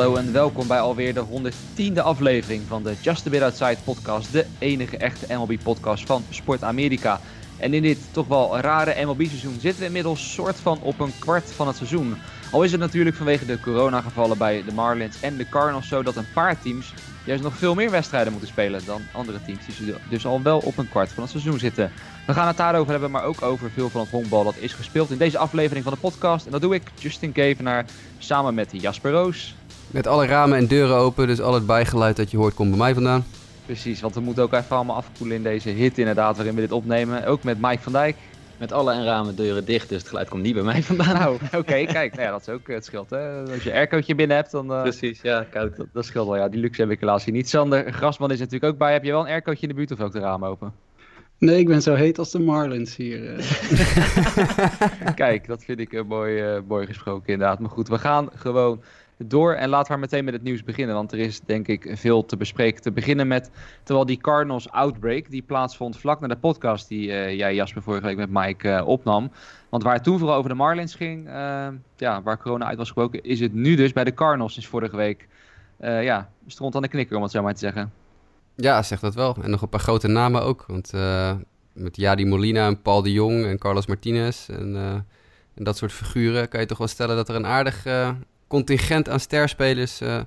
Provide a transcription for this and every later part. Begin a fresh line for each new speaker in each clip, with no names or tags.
Hallo en welkom bij alweer de 110e aflevering van de Just a Bit Outside podcast. De enige echte MLB-podcast van Sport Amerika. En in dit toch wel rare MLB-seizoen zitten we inmiddels soort van op een kwart van het seizoen. Al is het natuurlijk vanwege de coronagevallen bij de Marlins en de Cardinals zo dat een paar teams juist nog veel meer wedstrijden moeten spelen dan andere teams die dus al wel op een kwart van het seizoen zitten. We gaan het daarover hebben, maar ook over veel van het honkbal dat is gespeeld in deze aflevering van de podcast. En dat doe ik, Justin Kevenaar, samen met Jasper Roos.
Met alle ramen en deuren open, dus al het bijgeluid dat je hoort komt bij mij vandaan.
Precies, want we moeten ook even allemaal afkoelen in deze hit inderdaad waarin we dit opnemen. Ook met Mike van Dijk.
Met alle en ramen deuren dicht, dus het geluid komt niet bij mij vandaan.
Nou, oké, kijk, nou ja, dat is ook het scheelt. Hè? Als je aircootje binnen hebt, dan... Uh,
Precies, ja, koud.
Dat, dat scheelt wel, ja. Die luxe heb ik helaas hier niet. Sander Grasman is natuurlijk ook bij. Heb je wel een aircootje in de buurt of ook de ramen open?
Nee, ik ben zo heet als de Marlins hier.
Uh. Kijk, dat vind ik een mooi, uh, mooi gesproken inderdaad. Maar goed, we gaan gewoon door. En laten we meteen met het nieuws beginnen. Want er is denk ik veel te bespreken. Te beginnen met, terwijl die Cardinals Outbreak, die plaatsvond vlak na de podcast die uh, jij Jasper vorige week met Mike uh, opnam. Want waar het toen vooral over de Marlins ging, uh, ja, waar corona uit was gesproken, is het nu dus bij de Cardinals sinds vorige week. ja, stond aan de knikker om het zo maar te zeggen.
Ja, zeg dat wel. En nog een paar grote namen ook. Want met Yadi Molina en Paul de Jong en Carlos Martinez en, en dat soort figuren kan je toch wel stellen dat er een aardig contingent aan sterspelers uh,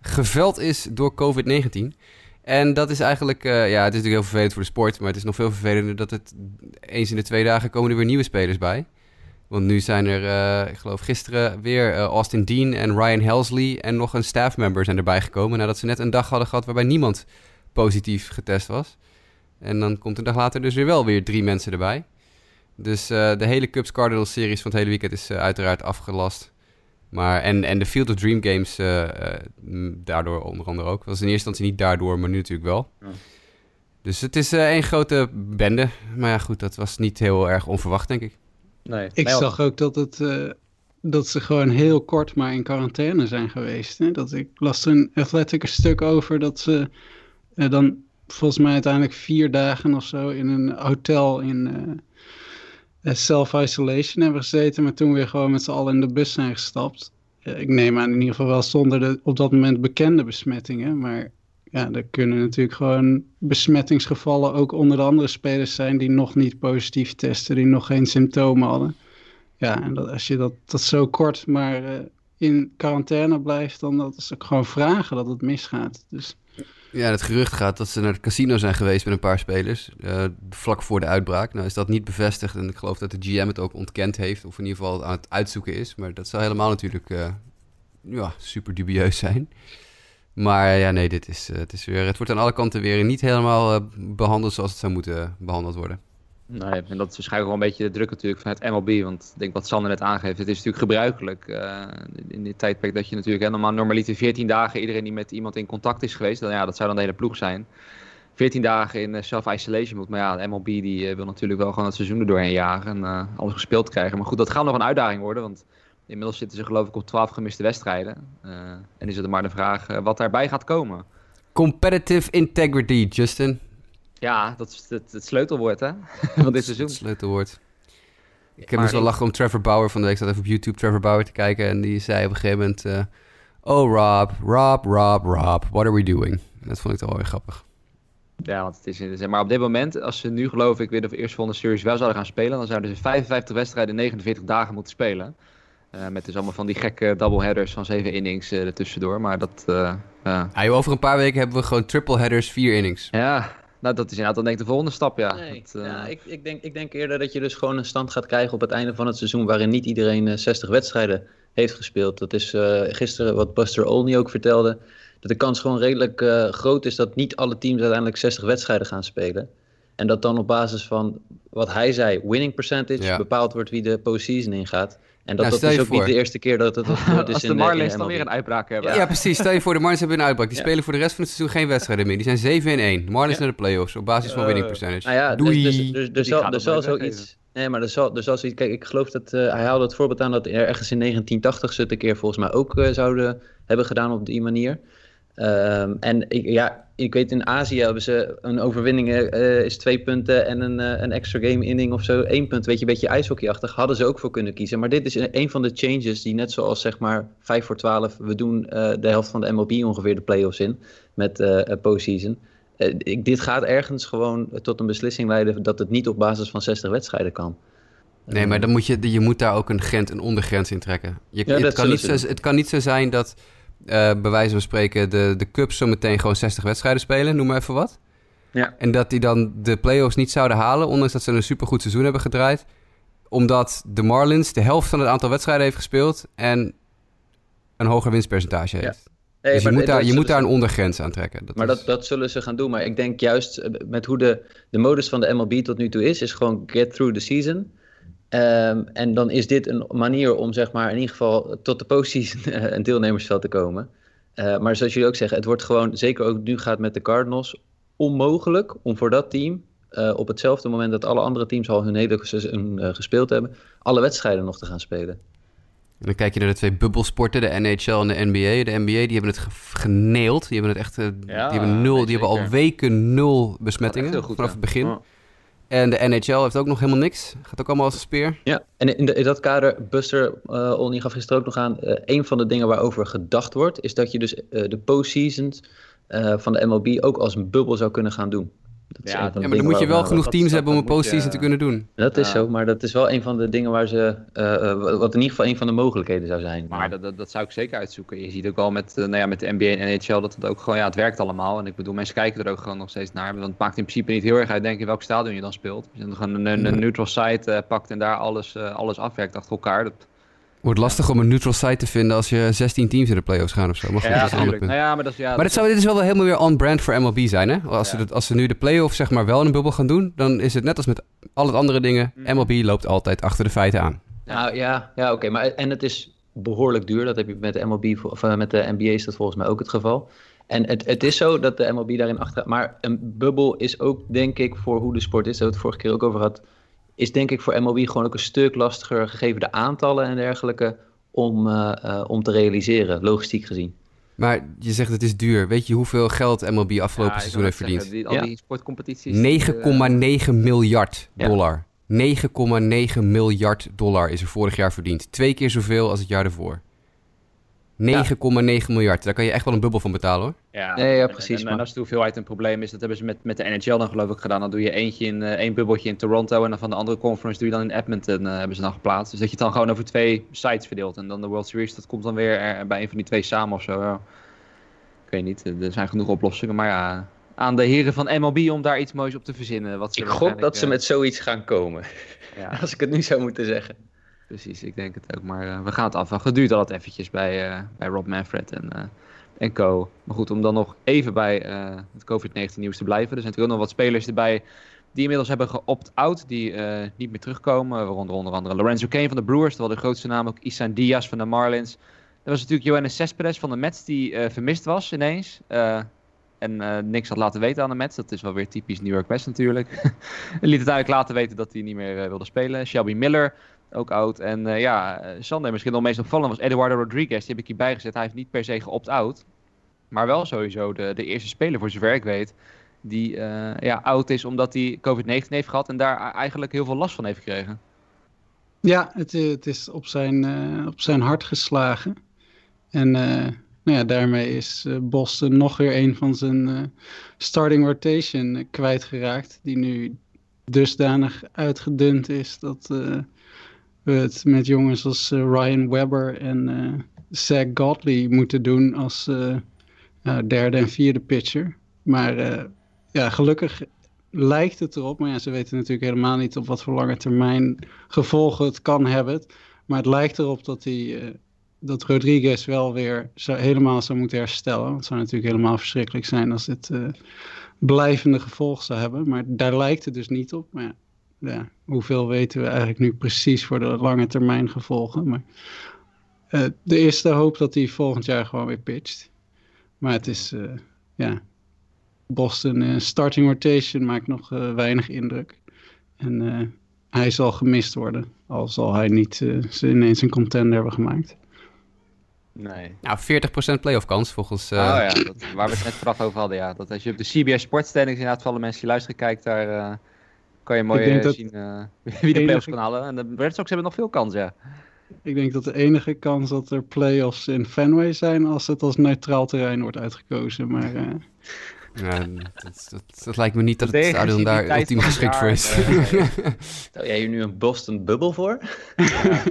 geveld is door COVID-19. En dat is eigenlijk, uh, ja, het is natuurlijk heel vervelend voor de sport, maar het is nog veel vervelender dat het eens in de twee dagen komen er weer nieuwe spelers bij. Want nu zijn er, uh, ik geloof gisteren weer Austin Dean en Ryan Helsley en nog een staffmember zijn erbij gekomen nadat ze net een dag hadden gehad waarbij niemand positief getest was. En dan komt een dag later dus weer wel weer drie mensen erbij. Dus de hele Cubs Cardinals series van het hele weekend is uiteraard afgelast. Maar, en, en de Field of Dream Games uh, uh, daardoor onder andere ook. Dat was in eerste instantie niet daardoor, maar nu natuurlijk wel. Ja. Dus het is uh, één grote bende. Maar ja, goed, dat was niet heel erg onverwacht, denk ik.
Nee. Ik zag ook dat, het, dat ze gewoon heel kort maar in quarantaine zijn geweest. Hè? Dat ik las er een Athletic een stuk over dat ze dan volgens mij uiteindelijk vier dagen of zo in een hotel in self-isolation hebben gezeten, maar toen weer gewoon met z'n allen in de bus zijn gestapt. Ik neem aan in ieder geval wel zonder de op dat moment bekende besmettingen, maar ja, er kunnen natuurlijk gewoon besmettingsgevallen ook onder de andere spelers zijn die nog niet positief testen, die nog geen symptomen hadden. Ja, en dat, als je dat, dat zo kort maar uh, in quarantaine blijft, dan dat is ook gewoon vragen dat het misgaat. Dus
ja, het gerucht gaat dat ze naar het casino zijn geweest met een paar spelers. Uh, vlak voor de uitbraak. Nou is dat niet bevestigd. En ik geloof dat de GM het ook ontkend heeft. Of in ieder geval aan het uitzoeken is. Maar dat zou helemaal natuurlijk uh, ja, super dubieus zijn. Maar ja, nee, dit is, uh, het, is weer, het wordt aan alle kanten weer niet helemaal behandeld zoals het zou moeten behandeld worden.
Nee, en dat is waarschijnlijk wel een beetje de druk natuurlijk van het MLB. Want ik denk wat Sander net aangeeft, het is natuurlijk gebruikelijk uh, in dit tijdperk dat je natuurlijk helemaal normaliter 14 dagen iedereen die met iemand in contact is geweest, dan, ja, dat zou dan de hele ploeg zijn. 14 dagen in uh, self-isolation moet. Maar ja, de MLB die, uh, wil natuurlijk wel gewoon het seizoen er jagen en alles gespeeld krijgen. Maar goed, dat gaat nog een uitdaging worden, want inmiddels zitten ze geloof ik op 12 gemiste wedstrijden. en is het maar de vraag wat daarbij gaat komen.
Competitive integrity, Justin.
Ja, dat is het, het sleutelwoord hè, van dit seizoen. Het
sleutelwoord. Ik heb dus wel lachen om Trevor Bauer van de week. Ik zat even op YouTube Trevor Bauer te kijken. En die zei op een gegeven moment... Uh, oh Rob, Rob, Rob, Rob, what are we doing? dat vond ik toch wel weer grappig.
Ja, want het is, maar op dit moment, als ze nu geloof ik weer de eerste volgende series wel zouden gaan spelen, dan zouden ze 55 wedstrijden in 49 dagen moeten spelen. Uh, met dus allemaal van die gekke doubleheaders van 7 innings uh, ertussendoor. Maar dat. Uh,
ja, over een paar weken hebben we gewoon triple headers, 4 innings.
Ja, nou, dat is inderdaad dan denk ik de volgende stap, ja.
Nee,
dat,
uh... ja ik, ik, denk, ik denk eerder dat je dus gewoon een stand gaat krijgen op het einde van het seizoen... waarin niet iedereen uh, 60 wedstrijden heeft gespeeld. Dat is uh, gisteren wat Buster Olney ook vertelde... dat de kans gewoon redelijk groot is dat niet alle teams uiteindelijk 60 wedstrijden gaan spelen. En dat dan op basis van wat hij zei, winning percentage... Ja. bepaald wordt wie de postseason ingaat. En dat,
nou,
dat is ook voor. niet de eerste keer dat het gebeurt.
Als de Marlins dan weer een uitbraak hebben.
Ja, ja precies. Stel je voor, de Marlins hebben een uitbraak. Die ja. spelen voor de rest van het seizoen geen wedstrijden meer. Die zijn 7 in 1. Marlins naar de playoffs op basis van uh, winning percentage.
Nou ja, Doei. Dus, dus, dus, dus zal, er zal zoiets... Nee, maar er zal, er zal zoiets... Kijk, ik geloof dat... Uh, hij haalde het voorbeeld aan dat er ergens in 1980 ze het een keer volgens mij ook uh, zouden hebben gedaan op die manier. Ehm, en ik, ja, ik weet in Azië hebben ze een overwinning uh, is twee punten en een, uh, een extra game inning of zo één punt. Weet je, een beetje ijshockeyachtig. Hadden ze ook voor kunnen kiezen. Maar dit is een van de changes die net zoals zeg maar 5 voor 12. We doen uh, de helft van de MLB ongeveer de playoffs in met postseason. Ik, dit gaat ergens gewoon tot een beslissing leiden dat het niet op basis van 60 wedstrijden kan.
Nee, maar dan moet je, je moet daar ook een grens, een ondergrens in trekken. Je, ja, het, kan niet zo, het kan niet zo zijn dat bij wijze van spreken de, de Cubs zo meteen gewoon 60 wedstrijden spelen, noem maar even wat. Ja. En dat die dan de playoffs niet zouden halen, ondanks dat ze een supergoed seizoen hebben gedraaid. Omdat de Marlins de helft van het aantal wedstrijden heeft gespeeld en een hoger winstpercentage heeft. Ja. Nee, dus je moet, daar, je moet daar een ondergrens aan trekken.
Dat maar dat, dat zullen ze gaan doen. Maar ik denk juist eh, met hoe de, de modus van de MLB tot nu toe is, is gewoon get through the season. Um, en dan is dit een manier om zeg maar in ieder geval tot de postseason een deelnemersveld te komen. Uh, maar zoals jullie ook zeggen, het wordt gewoon, zeker ook nu gaat met de Cardinals, onmogelijk om voor dat team uh, op hetzelfde moment dat alle andere teams al hun hele seizoen uh, gespeeld hebben, alle wedstrijden nog te gaan spelen.
En dan kijk je naar de twee bubbelsporten, de NHL en de NBA. De NBA die hebben het geneeld. Die hebben het echt. Ja, die hebben nul. Die hebben al weken nul besmettingen vanaf het begin. Ja. En de NHL heeft ook nog helemaal niks. Gaat ook allemaal als een speer.
Ja, en in, in dat kader, Buster uh, gaf gisteren ook nog aan... Uh, een van de dingen waarover gedacht wordt... is dat je dus uh, de postseasons van de MLB ook als een bubbel zou kunnen gaan doen.
Dat ja, ja maar dan moet je wel genoeg teams hebben om een postseason te kunnen doen.
Dat is zo, maar dat is wel een van de dingen waar ze, uh, wat in ieder geval een van de mogelijkheden zou zijn.
Maar dat, dat, dat zou ik zeker uitzoeken. Je ziet ook al met, uh, nou ja, met de NBA en NHL dat het ook gewoon, ja, het werkt allemaal. En ik bedoel, mensen kijken er ook gewoon nog steeds naar. Want het maakt in principe niet heel erg uit, denk ik, in welk stadion je dan speelt. Als je dan gewoon een, een, een neutral site uh, pakt en daar alles, alles afwerkt achter elkaar. Dat,
Wordt lastig om een neutral site te vinden als je 16 teams in de playoffs gaan of zo. Maar goed, ja, dat is een. Nou ja, maar dat is, ja, maar dit, zou, dit is wel helemaal weer on-brand voor MLB zijn, hè? Als, ze, als ze nu de playoffs zeg maar wel in een bubbel gaan doen, dan is het net als met al het andere dingen. MLB mm. loopt altijd achter de feiten aan.
Nou ja, ja oké. maar En het is behoorlijk duur. Dat heb je met de MLB, of eh, met de NBA is dat volgens mij ook het geval. En het, het is zo dat de MLB daarin achter. Maar een bubbel is ook, denk ik, voor hoe de sport is. Daar hebben we het vorige keer ook over gehad is denk ik voor MLB gewoon ook een stuk lastiger, gegeven de aantallen en dergelijke, om, uh, uh, om te realiseren, logistiek gezien.
Maar je zegt het is duur. Weet je hoeveel geld MLB afgelopen ja, seizoen heeft verdiend?
Die, al die sportcompetities.
9,9 miljard dollar. 9,9 miljard dollar is er vorig jaar verdiend. Twee keer zoveel als het jaar ervoor. 9,9 miljard. Daar kan je echt wel een bubbel van betalen hoor.
Ja, nee, ja precies.
En, en, als de hoeveelheid een probleem is, dat hebben ze met, met de NHL dan geloof ik gedaan. Dan doe je eentje in uh, één bubbeltje in Toronto en dan van de andere conference doe je dan in Edmonton uh, hebben ze dan geplaatst. Dus dat je het dan gewoon over twee sites verdeelt. En dan de World Series, dat komt dan weer er, bij een van die twee samen of zo. Ja. Ik weet niet, er zijn genoeg oplossingen. Maar ja, aan de heren van MLB om daar iets moois op te verzinnen. Wat
ze ik gok dat ze uh, met zoiets gaan komen. Ja. als ik het nu zou moeten zeggen.
Precies, ik denk het ook. Maar uh, we gaan het afwachten. Het duurt altijd eventjes bij, uh, bij Rob Manfred en, uh, en co. Maar goed, om dan nog even bij het COVID-19 nieuws te blijven. Er zijn natuurlijk ook nog wat spelers erbij die inmiddels hebben geopt-out. Die niet meer terugkomen. Waaronder onder andere Lorenzo Kane van de Brewers. Terwijl de grootste naam ook Isan Diaz van de Marlins. Er was natuurlijk Johannes Cespedes van de Mets die vermist was ineens. En niks had laten weten aan de Mets. Dat is wel weer typisch New York West natuurlijk. en liet het eigenlijk laten weten dat hij niet meer wilde spelen. Shelby Miller ook oud. En uh, ja, Sander misschien nog meest opvallend was Eduardo Rodriguez. Die heb ik hierbij gezet. Hij heeft niet per se geopt-out. Maar wel sowieso de, de eerste speler, voor zover ik weet, die uh, ja, oud is omdat hij COVID-19 heeft gehad en daar eigenlijk heel veel last van heeft gekregen.
Ja, het, het is op zijn, op zijn hart geslagen. En nou ja, daarmee is Boston nog weer een van zijn starting rotation kwijtgeraakt. Die nu dusdanig uitgedund is dat het met jongens als uh, Ryan Webber en uh, Zach Godley moeten doen als uh, derde en vierde pitcher. Maar ja, gelukkig lijkt het erop, maar ja, ze weten natuurlijk helemaal niet op wat voor lange termijn gevolgen het kan hebben. Maar het lijkt erop dat, hij, dat Rodriguez wel weer helemaal zou moeten herstellen. Het zou natuurlijk helemaal verschrikkelijk zijn als dit blijvende gevolgen zou hebben. Maar daar lijkt het dus niet op. Maar ja, ja, hoeveel weten we eigenlijk nu precies voor de lange termijn gevolgen. Maar uh, de eerste hoop dat hij volgend jaar gewoon weer pitcht. Maar het is, uh, ja, Boston uh, starting rotation maakt nog weinig indruk. En hij zal gemist worden, al zal hij niet ze ineens een contender hebben gemaakt.
Nee.
Nou, 40% playoff kans volgens... Uh...
Oh ja, dat, waar we het net vooraf over hadden. Ja. Dat als je op de CBS Sportstandings inderdaad voor alle mensen die luisteren kijkt, daar uh, kan je mooi uh, zien wie de playoffs kan halen. En de Red Sox hebben nog veel kans, ja.
Ik denk dat de enige kans dat er playoffs in Fenway zijn als het als neutraal terrein wordt uitgekozen. Maar
ja, dat, dat, dat, lijkt me niet dat het stadion daar ultiem geschikt voor is.
Stel jij hier nu een Boston Bubble voor?
ja.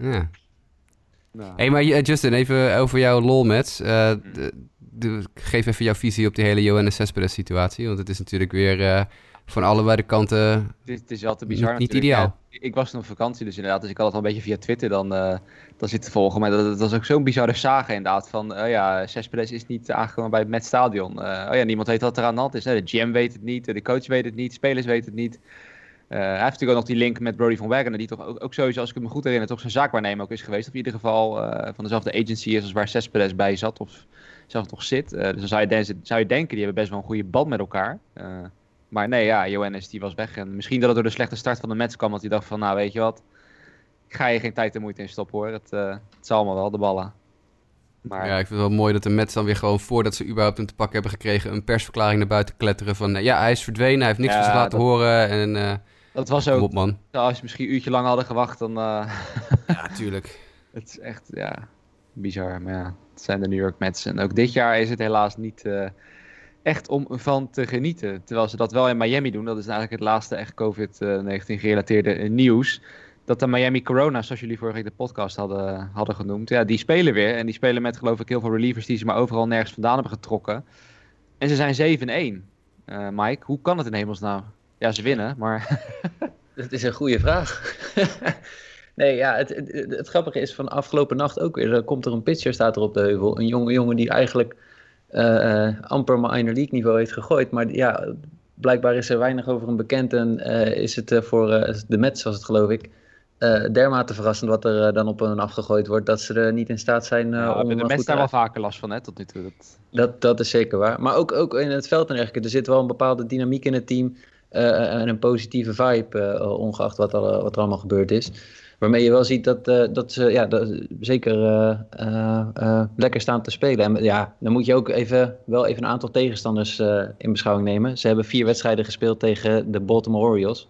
ja. Nou. hey, maar Justin, even over jouw lol-match. Uh, geef even jouw visie op die hele Johannes Cespedes situatie. Want het is natuurlijk weer uh, van allebei de kanten
het, het is altijd bizar
niet, niet ideaal.
Ja, ik was nog op vakantie, dus inderdaad, dus ik had het al een beetje via Twitter dan, uh, dan zitten volgen. Maar dat, dat was ook zo'n bizarre zagen inderdaad. Van, uh, ja, Cespedes is niet aangekomen bij het Met Stadion. oh ja, niemand weet wat er aan de hand is. Hè? De GM weet het niet, de coach weet het niet, spelers weten het niet. Uh, hij heeft natuurlijk ook nog die link met Brody van Wagner, die toch ook, ook, sowieso, als ik me goed herinner, toch zijn zaakwaarnemer ook is geweest. Of in ieder geval van dezelfde agency is als waar Cespedes bij zat of zelf nog zit. Dus dan zou je, zou je denken, die hebben best wel een goede band met elkaar. Maar nee, ja, Johannes die was weg. En misschien dat het door de slechte start van de Mets kwam, want hij dacht van, nou weet je wat, ik ga je geen tijd en moeite in stoppen hoor. Het, het zal allemaal wel, de ballen.
Maar... Ja, ik vind het wel mooi dat de Mets dan weer gewoon voordat ze überhaupt hem te pakken hebben gekregen, een persverklaring naar buiten kletteren van, ja, hij is verdwenen, hij heeft niks ja, van zich laten dat... horen en...
Dat was ook.
Op, man.
Als je misschien een uurtje lang hadden gewacht, dan.
Ja, tuurlijk.
het is echt, ja, bizar. Maar ja, het zijn de New York Mets. En ook dit jaar is het helaas niet echt om van te genieten. Terwijl ze dat wel in Miami doen. Dat is eigenlijk het laatste echt COVID-19 gerelateerde nieuws. Dat de Miami Corona, zoals jullie vorige week de podcast hadden, hadden genoemd. Ja, die spelen weer. En die spelen met geloof ik heel veel relievers die ze maar overal nergens vandaan hebben getrokken. En ze zijn 7-1. Uh, Mike, hoe kan het in hemelsnaam? Ja, ze winnen, maar...
dat is een goede vraag. nee, ja, het, het, het, grappige is van afgelopen nacht ook weer. Er komt er een pitcher, staat er op de heuvel. Een jonge jongen die eigenlijk amper minor league niveau heeft gegooid. Maar ja, blijkbaar is er weinig over hem bekend. En uh, is het voor de Mets, was het geloof ik... dermate verrassend wat er dan op hen afgegooid wordt, dat ze er niet in staat zijn
ja,
om...
De Mets daar wel vaker last van, hè, tot nu toe.
Dat... Dat, dat is zeker waar. Maar ook, ook in het veld en dergelijke. Er zit wel een bepaalde dynamiek in het team. En een positieve vibe, ongeacht wat, al, wat er allemaal gebeurd is. Waarmee je wel ziet dat, uh, dat ze ja, dat, zeker lekker staan te spelen. En ja, dan moet je ook even, wel even een aantal tegenstanders in beschouwing nemen. Ze hebben vier wedstrijden gespeeld tegen de Baltimore Orioles.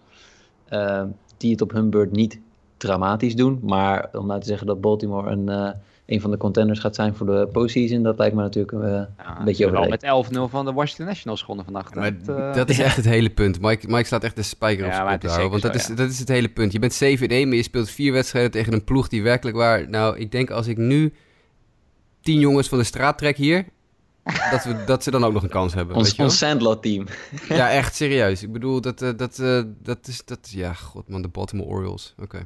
die het op hun beurt niet dramatisch doen. Maar om nou te zeggen dat Baltimore een een van de contenders gaat zijn voor de postseason. Dat lijkt me natuurlijk uh, ja, een beetje overdreven.
Al met 11-0 van de Washington Nationals gewonnen vannacht.
Maar dat, uh, dat is echt het hele punt. Mike, Mike slaat echt de spijker op zijn kop daar. Want dat, is, dat is het hele punt. Je bent 7-1, maar je speelt vier wedstrijden tegen een ploeg die werkelijk waar... Nou, ik denk als ik nu tien jongens van de straat trek hier... dat, we, dat ze dan ook nog een kans hebben.
Ons, ons Sandlot team.
ja, echt serieus. Ik bedoel, dat, uh, dat, dat is... Dat, ja, god man, de Baltimore Orioles. Oké.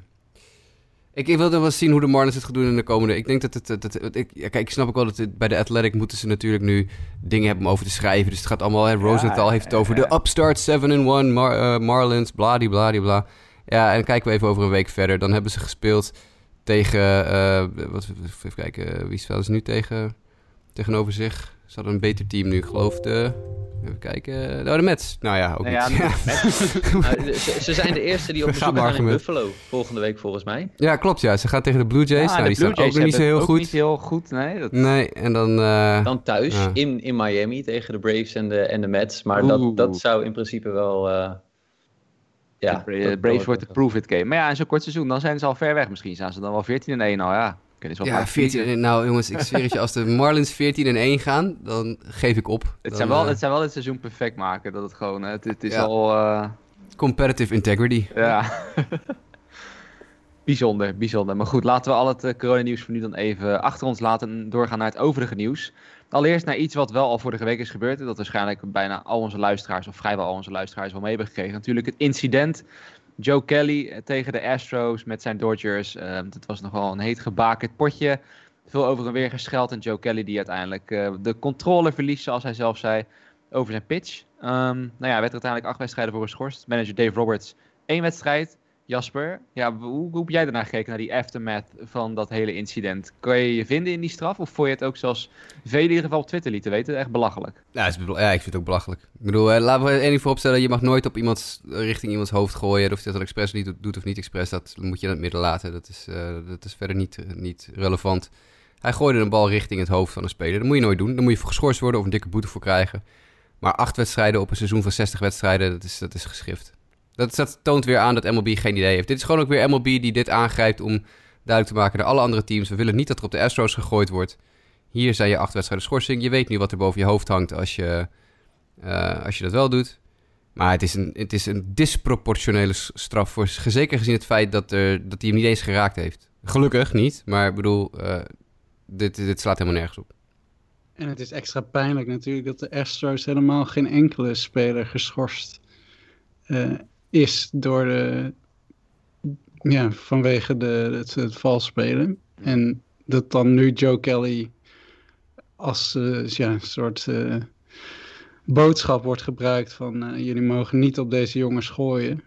Ik, ik wilde wel zien hoe de Marlins het gaan doen in de komende... Ik denk dat het... Dat, ik, ja, kijk, ik snap ook wel dat het, bij de Athletic moeten ze natuurlijk nu dingen hebben om over te schrijven. Dus het gaat allemaal... Hè, Rosenthal heeft het over de upstart 7-in-1 Mar, uh, Marlins, bladibladibla. Ja, en dan kijken we even over een week verder. Dan hebben ze gespeeld tegen... Uh, wat, even kijken, wie spelen ze nu tegen, tegenover zich? Ze hadden een beter team nu, ik geloof de... Even kijken. Nou, de Mets. Nou ja, ook nou ja,
nou, ze, zijn de eerste die op bezoek gaan in Buffalo volgende week volgens mij.
Ja, klopt ja. Ze gaan tegen de Blue Jays. Ja, nou, die Blue Jays ook niet zo heel goed.
niet heel goed, nee. Dat...
Nee, en dan... Uh,
dan thuis ja. in, in Miami tegen de Braves en de, en de Mets. Maar dat, dat zou in principe wel... Uh,
ja, de Braves wordt de prove-it game. Maar ja, in zo'n kort seizoen, dan zijn ze al ver weg misschien. Zijn ze dan wel 14 en 1 al, ja
ja, 14 en, nou jongens, ik zweer het je, als de Marlins 14 en 1 gaan, dan geef ik op.
Het, zijn, wel, uh, het zijn wel het seizoen perfect maken, dat het gewoon, het, het is ja. al... Uh...
Competitive integrity.
Ja. bijzonder, bijzonder. Maar goed, laten we al het uh, coronanieuws voor nu dan even achter ons laten en doorgaan naar het overige nieuws. Allereerst naar iets wat wel al vorige week is gebeurd. En dat waarschijnlijk bijna al onze luisteraars, of vrijwel al onze luisteraars, wel mee hebben gekregen. Natuurlijk het incident Joe Kelly eh, tegen de Astros met zijn Dodgers. Uh, dat was nogal een heet gebakerd potje. Veel over en weer gescheld. En Joe Kelly die uiteindelijk uh, de controle verliest, zoals hij zelf zei, over zijn pitch. Um, nou ja, werd er uiteindelijk acht wedstrijden voor geschorst. Manager Dave Roberts één wedstrijd. Jasper, ja, hoe, hoe heb jij daarnaar gekeken, naar die aftermath van dat hele incident? Kan je je vinden in die straf of vond je het ook zoals velen in ieder geval op Twitter lieten weten, echt belachelijk?
Ja, ja ik vind het ook belachelijk. Ik bedoel, eh, laten we één ding vooropstellen, je mag nooit op iemands, richting iemands hoofd gooien. Of je dat expres doet of niet expres, dat moet je in het midden laten. Dat is, uh, dat is verder niet, niet relevant. Hij gooide een bal richting het hoofd van een speler. Dat moet je nooit doen. Daar moet je voor geschorst worden of een dikke boete voor krijgen. Maar acht wedstrijden op een seizoen van 60 wedstrijden, dat is, dat is geschrift. Dat, dat toont weer aan dat MLB geen idee heeft. Dit is gewoon ook weer MLB die dit aangrijpt om duidelijk te maken naar alle andere teams. We willen niet dat er op de Astros gegooid wordt. Hier zijn je acht wedstrijden schorsing. Je weet nu wat er boven je hoofd hangt als je, uh, als je dat wel doet. Maar het is een, het is een disproportionele straf. Voor, zeker gezien het feit dat, er, dat hij hem niet eens geraakt heeft. Gelukkig niet, maar ik bedoel, uh, dit, dit slaat helemaal nergens op.
En het is extra pijnlijk natuurlijk dat de Astros helemaal geen enkele speler geschorst uh, is door de, ja, vanwege de, het, het vals spelen. En dat dan nu Joe Kelly als uh, ja, een soort uh, boodschap wordt gebruikt van uh, jullie mogen niet op deze jongens gooien.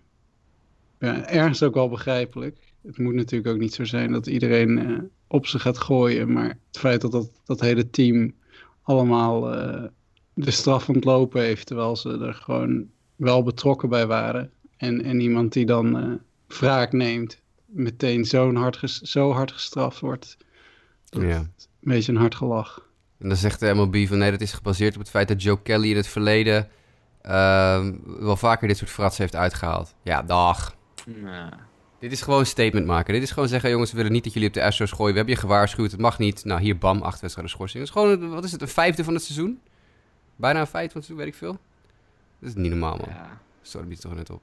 Ergens ook wel begrijpelijk. Het moet natuurlijk ook niet zo zijn dat iedereen op ze gaat gooien. Maar het feit dat dat, dat hele team allemaal de straf ontlopen heeft, terwijl ze er gewoon wel betrokken bij waren. En, en iemand die dan wraak neemt, meteen zo hard, zo hard gestraft wordt. Dat ja. Een beetje een hard gelach.
En dan zegt de MLB van nee, dat is gebaseerd op het feit dat Joe Kelly in het verleden uh, wel vaker dit soort fratsen heeft uitgehaald. Ja, dag.
Nah.
Dit is gewoon een statement maken. Dit is gewoon zeggen, jongens, we willen niet dat jullie op de Astros gooien. We hebben je gewaarschuwd, het mag niet. Nou, hier, bam, acht wedstrijden schorsing. Dat is gewoon, wat is het, een vijfde van het seizoen? Bijna een vijfde van het seizoen, weet ik veel. Dat is niet normaal, man. Ja. Sorry, biedt toch net op.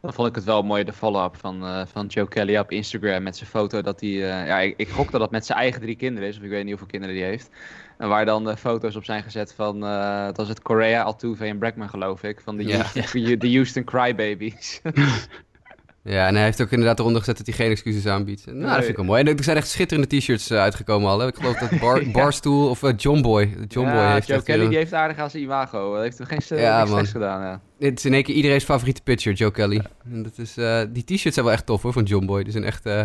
Dan vond ik het wel mooi, de follow-up van, uh, van Joe Kelly op Instagram met zijn foto. Dat hij, uh, ja, ik, ik gok dat dat met zijn eigen drie kinderen is, of ik weet niet hoeveel kinderen die heeft. En waar dan de foto's op zijn gezet van, uh, dat was het Korea, Altuve en Bregman geloof ik. Van de, ja. Houston, de Houston Crybabies.
ja, en hij heeft ook inderdaad eronder gezet dat hij geen excuses aanbiedt. Nou, dat vind ik wel mooi. En er zijn echt schitterende t-shirts uitgekomen al. Hè? Ik geloof dat Bar, ja. Barstool of John Boy. John
ja,
Boy heeft
Joe Kelly die heeft aardig aan zijn imago. Hij heeft er geen
ja,
gedaan. Ja.
Dit is in één keer iedereen's favoriete pitcher, Joe Kelly. En dat is, uh, die t-shirts zijn wel echt tof hoor, van John Boy. Die zijn echt uh,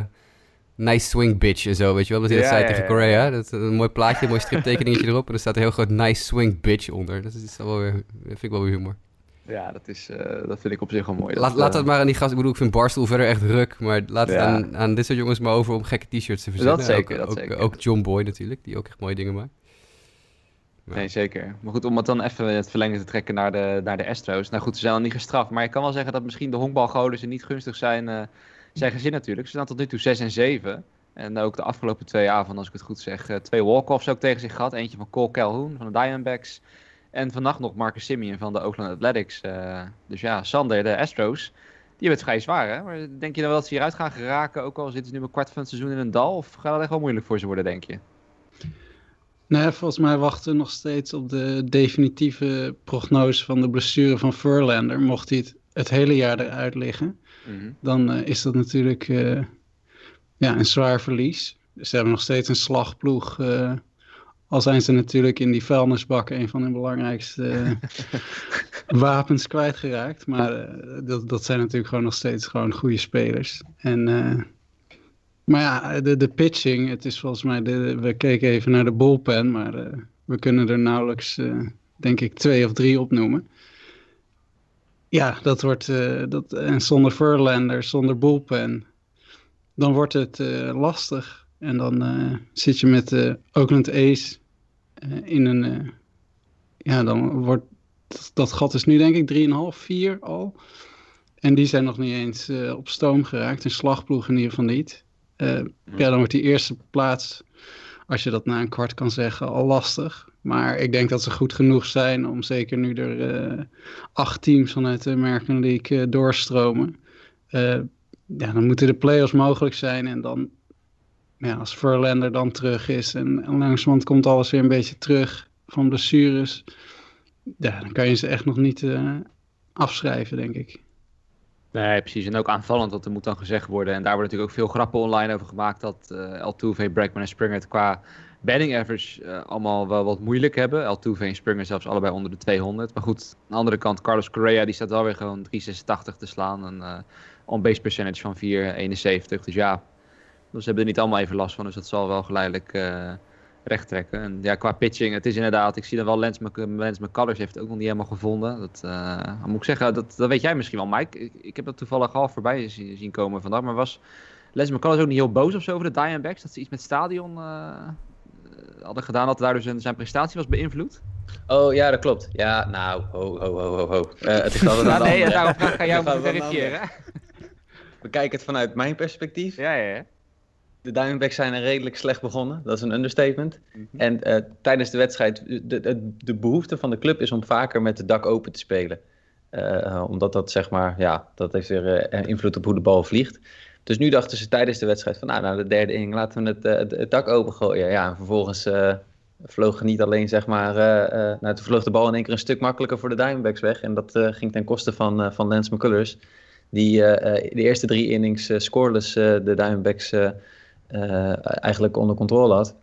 nice swing bitch en zo, weet je wel. Dat hij dat zei tegen Korea. Dat is een mooi plaatje, een mooi striptekeningetje erop. En er staat een heel groot nice swing bitch onder. Dat, is wel weer, dat vind ik wel weer humor.
Ja, dat, is, uh, dat vind ik op zich wel mooi.
Laat,
dat,
laat dat maar aan die gast. Ik bedoel, ik vind Barstool verder echt ruk. Maar laat het aan, aan dit soort jongens maar over om gekke t-shirts te verzinnen.
Dat zeker,
ook,
dat
ook,
zeker.
Ook John Boy natuurlijk, die ook echt mooie dingen maakt.
Nee, zeker. Maar goed, om het dan even het verlengen te trekken naar de, naar de Astros. Nou goed, ze zijn al niet gestraft. Maar ik kan wel zeggen dat misschien de honkbalgoden niet gunstig zijn, uh, zijn gezin natuurlijk. Ze staan tot nu toe 6 en 7. En ook de afgelopen twee avonden, als ik het goed zeg, twee walk-offs ook tegen zich gehad. Eentje van Cole Calhoun van de Diamondbacks. En vannacht nog Marcus Simeon van de Oakland Athletics. Uh, dus ja, Sander, de Astros, die hebben het vrij zwaar hè. Maar denk je dan wel dat ze hieruit gaan geraken, ook al zitten ze nu een kwart van het seizoen in een dal? Of gaat het echt wel moeilijk voor ze worden, denk je?
Nee, volgens mij wachten we nog steeds op de definitieve prognose van de blessure van Verlander. Mocht hij het, het hele jaar eruit liggen, mm -hmm. dan uh, is dat natuurlijk uh, ja, een zwaar verlies. Ze hebben nog steeds een slagploeg. Uh, al zijn ze natuurlijk in die vuilnisbak een van hun belangrijkste wapens kwijtgeraakt. Maar dat, dat zijn natuurlijk gewoon nog steeds gewoon goede spelers. En maar ja, de, de pitching, het is volgens mij, de, we keken even naar de bullpen, maar we kunnen er nauwelijks, denk ik, twee of drie opnoemen. Ja, dat wordt, uh, dat, en zonder Verlander, zonder bullpen, dan wordt het lastig. En dan zit je met de Oakland A's in een, ja, dan wordt, dat, gat is nu denk ik 3,5, 4 al. En die zijn nog niet eens op stoom geraakt, een slagploeg in ieder geval niet. Uh, ja, dan wordt die eerste plaats, als je dat na een kwart kan zeggen, al lastig. Maar ik denk dat ze goed genoeg zijn om zeker nu er uh, acht teams vanuit de American League uh, doorstromen. ja, dan moeten de play-offs mogelijk zijn. En dan, ja, als Verlander dan terug is en, en komt alles weer een beetje terug van blessures. Ja, dan kan je ze echt nog niet afschrijven, denk ik.
Nee, precies. En ook aanvallend, dat er moet dan gezegd worden. En daar wordt natuurlijk ook veel grappen online over gemaakt. Dat uh, Altuve, Bregman en Springer qua batting average uh, allemaal wel wat moeilijk hebben. Altuve en Springer zelfs allebei onder de 200. Maar goed, aan de andere kant, Carlos Correa die staat wel weer gewoon 386 te slaan. Een on-base percentage van 471. Dus ja, dus ze hebben er niet allemaal even last van. Dus dat zal wel geleidelijk recht trekken. En ja, qua pitching, het is inderdaad, ik zie dan wel Lens, Lens McCullers heeft het ook nog niet helemaal gevonden. Dat uh, moet ik zeggen, dat, dat weet jij misschien wel, Mike. Ik, ik heb dat toevallig half voorbij zien, zien komen vandaag. Maar was Lens McCullers ook niet heel boos of zo over de Diamondbacks? Dat ze iets met stadion uh, hadden gedaan, dat daardoor zijn, zijn prestatie was beïnvloed?
Oh ja, dat klopt. Ja, nou, ho, ho, ho, ho, ho. Uh, het is altijd
ja,
een
nee,
andere-
daarom vraag ik aan jou
wel
verifiëren.
Bekijk het vanuit mijn perspectief.
Ja, ja, ja.
De Diamondbacks zijn er redelijk slecht begonnen. Dat is een understatement.
Mhm.
En eh, tijdens de wedstrijd, de, de, de behoefte van de club is om vaker met het dak open te spelen. Eh, omdat dat zeg maar, ja, dat heeft weer eh, invloed op hoe de bal vliegt. Dus nu dachten ze tijdens de wedstrijd van, nou, nou de derde inning laten we het, eh, het, het dak open gooien. Ja, en vervolgens eh, vloog niet alleen, zeg maar, eh, eh, nou, toen vloog de bal in één keer een stuk makkelijker voor de Diamondbacks weg. En dat eh, ging ten koste van, eh, van Lance McCullers. Die eh, eh, de eerste drie innings eh, scoreless eh, de Diamondbacks eh, eh, eigenlijk onder controle had.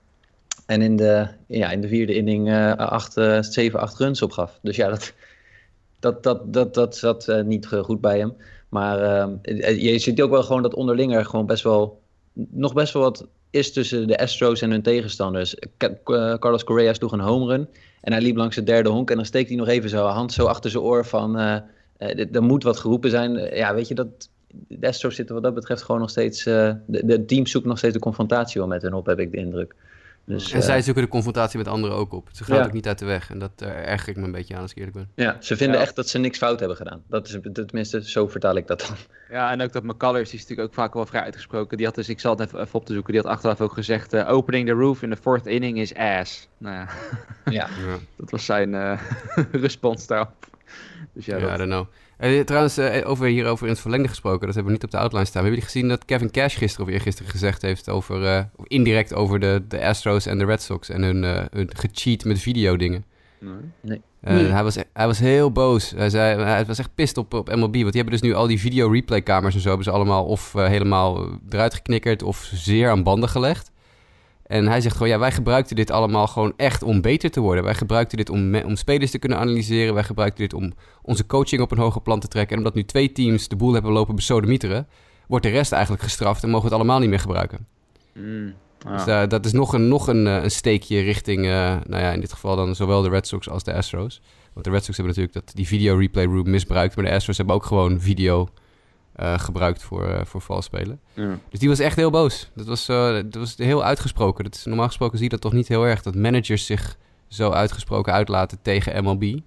En in de, ja, in de vierde inning eh acht, eh, zeven, acht runs opgaf. Dus ja, dat, dat, dat, dat, dat zat eh, niet goed bij hem. Maar ehm, eh, je ziet ook wel gewoon dat onderling er gewoon best wel, nog best wel wat is tussen de Astros en hun tegenstanders. Ca- eh, Carlos Correa sloeg een home run en hij liep langs het derde honk en dan steekt hij nog even zijn hand zo achter zijn oor van, eh, eh, dit- er moet wat geroepen zijn. Eh, ja, weet je, dat, de Astros zitten wat dat betreft gewoon nog steeds, eh, de, de team zoekt nog steeds de confrontatie wel met hun op, heb ik de indruk. Dus,
En
eh,
zij zoeken de confrontatie met anderen ook op. Ze gaan
Ja.
ook niet uit de weg. En dat eh, erger ik me een beetje aan als ik eerlijk ben.
ja, ze vinden
Ja.
echt dat ze niks fout hebben gedaan. Dat is, tenminste, zo vertaal ik dat dan.
Ja, en ook dat McCullers, die is natuurlijk ook vaak wel vrij uitgesproken. Die had dus, ik zal het even, even op te zoeken, die had achteraf ook gezegd... eh, opening the roof in the fourth inning is ass. Nou ja,
Ja.
Dat was zijn eh, respons daarop. Dus ja,
ja,
dat-
I don't know. Eh, trouwens, eh, over hierover in het verlengde gesproken, dat hebben we niet op de outline staan. Hebben jullie gezien dat Kevin Cash gisteren of eergisteren gezegd heeft over, eh, of indirect over de, de Astros en de Red Sox en hun, eh hun gecheat met videodingen?
Nee.
Eh,
Nee.
hij, was, hij was heel boos. Hij, zei, hij was echt pist op, op MLB. Want die hebben dus nu al die video replay kamers en zo... hebben ze allemaal of helemaal eruit geknikkerd... of zeer aan banden gelegd. En hij zegt gewoon... ja, wij gebruikten dit allemaal gewoon echt om beter te worden. Wij gebruikten dit om, om spelers te kunnen analyseren. Wij gebruikten dit om onze coaching op een hoger plan te trekken. En omdat nu twee teams de boel hebben lopen besodemieteren... wordt de rest eigenlijk gestraft... en mogen we het allemaal niet meer gebruiken.
Mm.
Dus eh, dat is nog een, nog een, eh, een steekje richting, eh, nou ja, in dit geval dan zowel de Red Sox als de Astros. Want de Red Sox hebben natuurlijk dat, die video replay room misbruikt, maar de Astros hebben ook gewoon video eh, gebruikt voor, eh, voor vals spelen.
Ja.
Dus die was echt heel boos. Dat was, eh, dat was heel uitgesproken. Dat is, normaal gesproken zie je dat toch niet heel erg, dat managers zich zo uitgesproken uitlaten tegen MLB.
Ik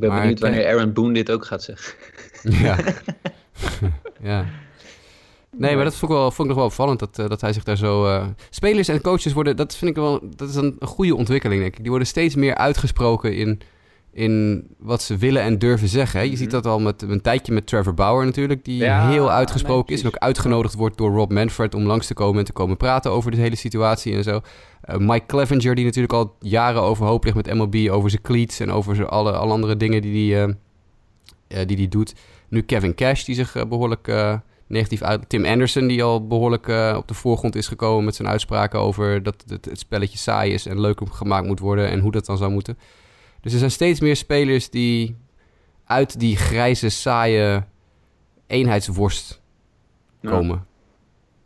ben
Maar
benieuwd wanneer Aaron Boone dit ook gaat zeggen.
Ja. ja. Nee, maar dat vond ik, wel, vond ik nog wel opvallend dat, dat hij zich daar zo. eh, Spelers en coaches worden, dat vind ik wel. Dat is een, een goede ontwikkeling, denk ik. Die worden steeds meer uitgesproken in, in wat ze willen en durven zeggen. Hè. Je
Mhm.
ziet dat al met een tijdje met Trevor Bauer natuurlijk, die
Ja,
heel uitgesproken is en ook uitgenodigd wordt door Rob Manfred om langs te komen en te komen praten over de hele situatie en zo. Eh, Mike Clevenger, die natuurlijk al jaren overhoop ligt met MLB over zijn cleats en over zijn alle, alle andere dingen die hij eh, eh, die die doet. Nu Kevin Cash, die zich eh, behoorlijk eh, negatief uit. Tim Anderson, die al behoorlijk eh, op de voorgrond is gekomen met zijn uitspraken over dat het, het spelletje saai is en leuk gemaakt moet worden en hoe dat dan zou moeten. Dus er zijn steeds meer spelers die uit die grijze, saaie eenheidsworst
Ja.
komen.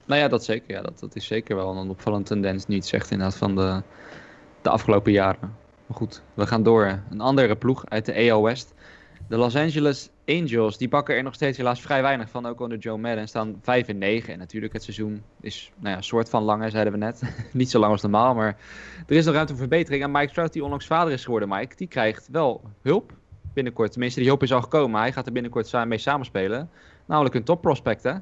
Nou ja, dat zeker. Ja, dat, dat is zeker wel een opvallende tendens. Niet zegt inderdaad van de, de afgelopen jaren. Maar goed, we gaan door. Een andere ploeg uit de AL West. De Los Angeles Angels, die bakken er nog steeds helaas vrij weinig van. Ook onder Joe Madden staan 5 en 9. En natuurlijk, het seizoen is nou ja, soort van langer, zeiden we net. Niet zo lang als normaal, maar er is nog ruimte voor verbetering. En Mike Trout, die onlangs vader is geworden, Mike, die krijgt wel hulp binnenkort. Tenminste, die hulp is al gekomen. Hij gaat er binnenkort mee samenspelen. Namelijk een top prospect, hè?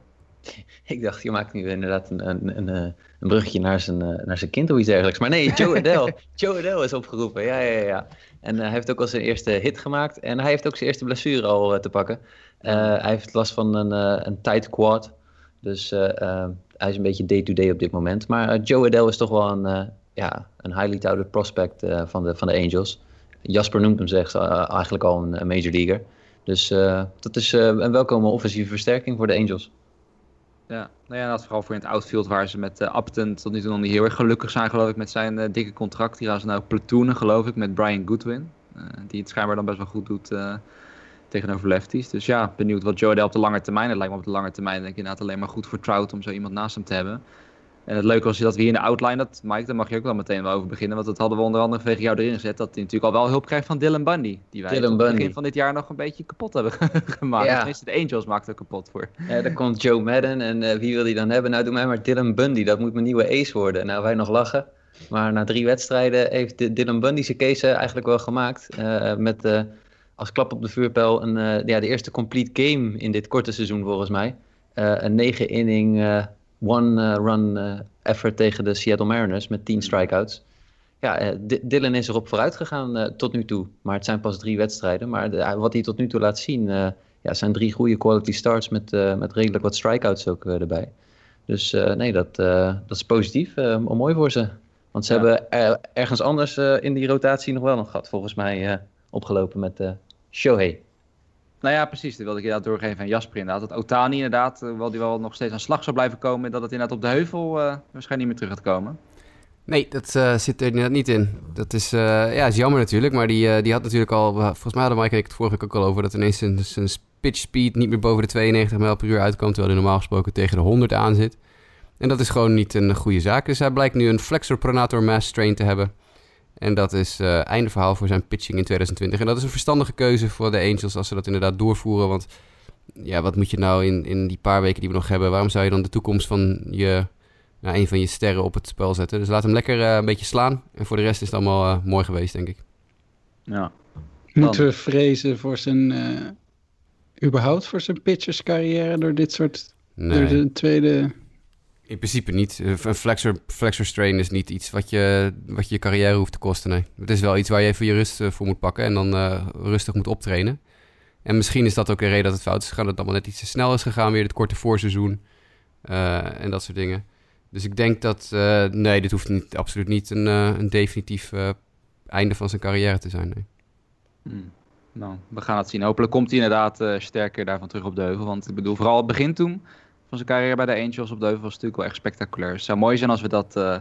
Ik dacht, je maakt nu inderdaad een, een, een, eh, een bruggetje naar zijn, eh, naar zijn kind of iets dergelijks. Maar nee, Joe Adele. Joe Adele is opgeroepen, ja, ja, ja. En eh, hij heeft ook al zijn eerste hit gemaakt. En hij heeft ook zijn eerste blessure al te pakken. Hij heeft last van een, eh, een tight quad. Dus hij is een beetje day-to-day op dit moment. Maar Joe Adele is toch wel een, ja, een highly touted prospect van, de, van de Angels. Jasper noemt hem zegt, eigenlijk al een, een major leaguer. Dus dat is een welkome offensieve versterking voor de Angels.
Ja, nou ja, dat vooral voor in het outfield waar ze met eh Upton tot nu toe nog niet heel erg gelukkig zijn, geloof ik, met zijn eh, dikke contract. Die gaan ze nou platoonen, geloof ik, met Brian Goodwin. eh, die het schijnbaar dan best wel goed doet tegenover lefties. Dus ja, benieuwd wat Joe op de lange termijn. Het lijkt me op de lange termijn denk ik inderdaad alleen maar goed voor Trout om zo iemand naast hem te hebben. En het leuke was dat we hier in de outline, dat, Mike, daar mag je ook wel meteen wel over beginnen. Want dat hadden we onder andere vanwege jou erin gezet. Dat hij natuurlijk al wel hulp krijgt van Dylan Bundy. Die wij
Dylan
het begin van dit jaar nog een beetje kapot hebben gemaakt.
Ja.
Tenminste, de Angels maakten er kapot voor.
Ja, dan komt Joe Madden en eh, wie wil die dan hebben? Nou, doe mij maar Dylan Bundy. Dat moet mijn nieuwe ace worden. Nou, wij nog lachen. Maar na drie wedstrijden heeft Dylan Bundy zijn case eigenlijk wel gemaakt. met als klap op de vuurpijl een, ja, de eerste complete game in dit korte seizoen volgens mij. een negen inning one-run effort tegen de Seattle Mariners met tien strikeouts ja, eh, Dylan is erop vooruit gegaan uh, tot nu toe. Maar het zijn pas drie wedstrijden. Maar de, wat hij tot nu toe laat zien, uh, ja, zijn drie goede quality starts met, met redelijk wat strikeouts ook erbij. Dus nee, dat, dat is positief. mooi voor ze. Want ze hebben ergens anders in die rotatie nog wel een gat, volgens mij, opgelopen met Shohei.
Nou ja, precies. Dat wilde ik inderdaad doorgeven aan Jasper inderdaad. Dat Otani inderdaad, wel die wel nog steeds aan slag zou blijven komen, dat het inderdaad op de heuvel waarschijnlijk niet meer terug gaat komen.
Nee, dat uh, zit er inderdaad niet in. Dat is, ja, is jammer natuurlijk. Maar die, die had natuurlijk al... Volgens mij hadden Mike ik het vorige week ook al over... dat ineens zijn, zijn pitch speed niet meer boven de 92 mijl per uur uitkomt... terwijl hij normaal gesproken tegen de 100 aan zit. En dat is gewoon niet een goede zaak. Dus hij blijkt nu een flexor pronator mass strain te hebben. En dat is einde verhaal voor zijn pitching in 2020. En dat is een verstandige keuze voor de Angels als ze dat inderdaad doorvoeren. Want ja, wat moet je nou in, in die paar weken die we nog hebben... waarom zou je dan de toekomst van je nou, een van je sterren op het spel zetten. Dus laat hem lekker uh, een beetje slaan. En voor de rest is het allemaal uh, mooi geweest, denk ik.
Ja. Moeten we vrezen voor zijn... Uh, überhaupt voor zijn pitcherscarrière door dit soort... Nee. Door de tweede...
In principe niet. Een flexor, flexor strain is niet iets wat je, wat je carrière hoeft te kosten. Nee. Het is wel iets waar je even je rust voor moet pakken en dan rustig moet optrainen. En misschien is dat ook de reden dat het fout is gegaan. Dat het allemaal net iets te snel is gegaan, weer het korte voorseizoen en dat soort dingen. Dus ik denk dat, nee, dit hoeft niet, absoluut niet een, een definitief einde van zijn carrière te zijn. Nee.
Hmm. Nou, we gaan het zien. Hopelijk komt hij inderdaad sterker daarvan terug op de heuvel. Want ik bedoel, vooral het begin toen van zijn carrière bij de Angels op de heuvel was natuurlijk wel echt spectaculair. Het zou mooi zijn als we dat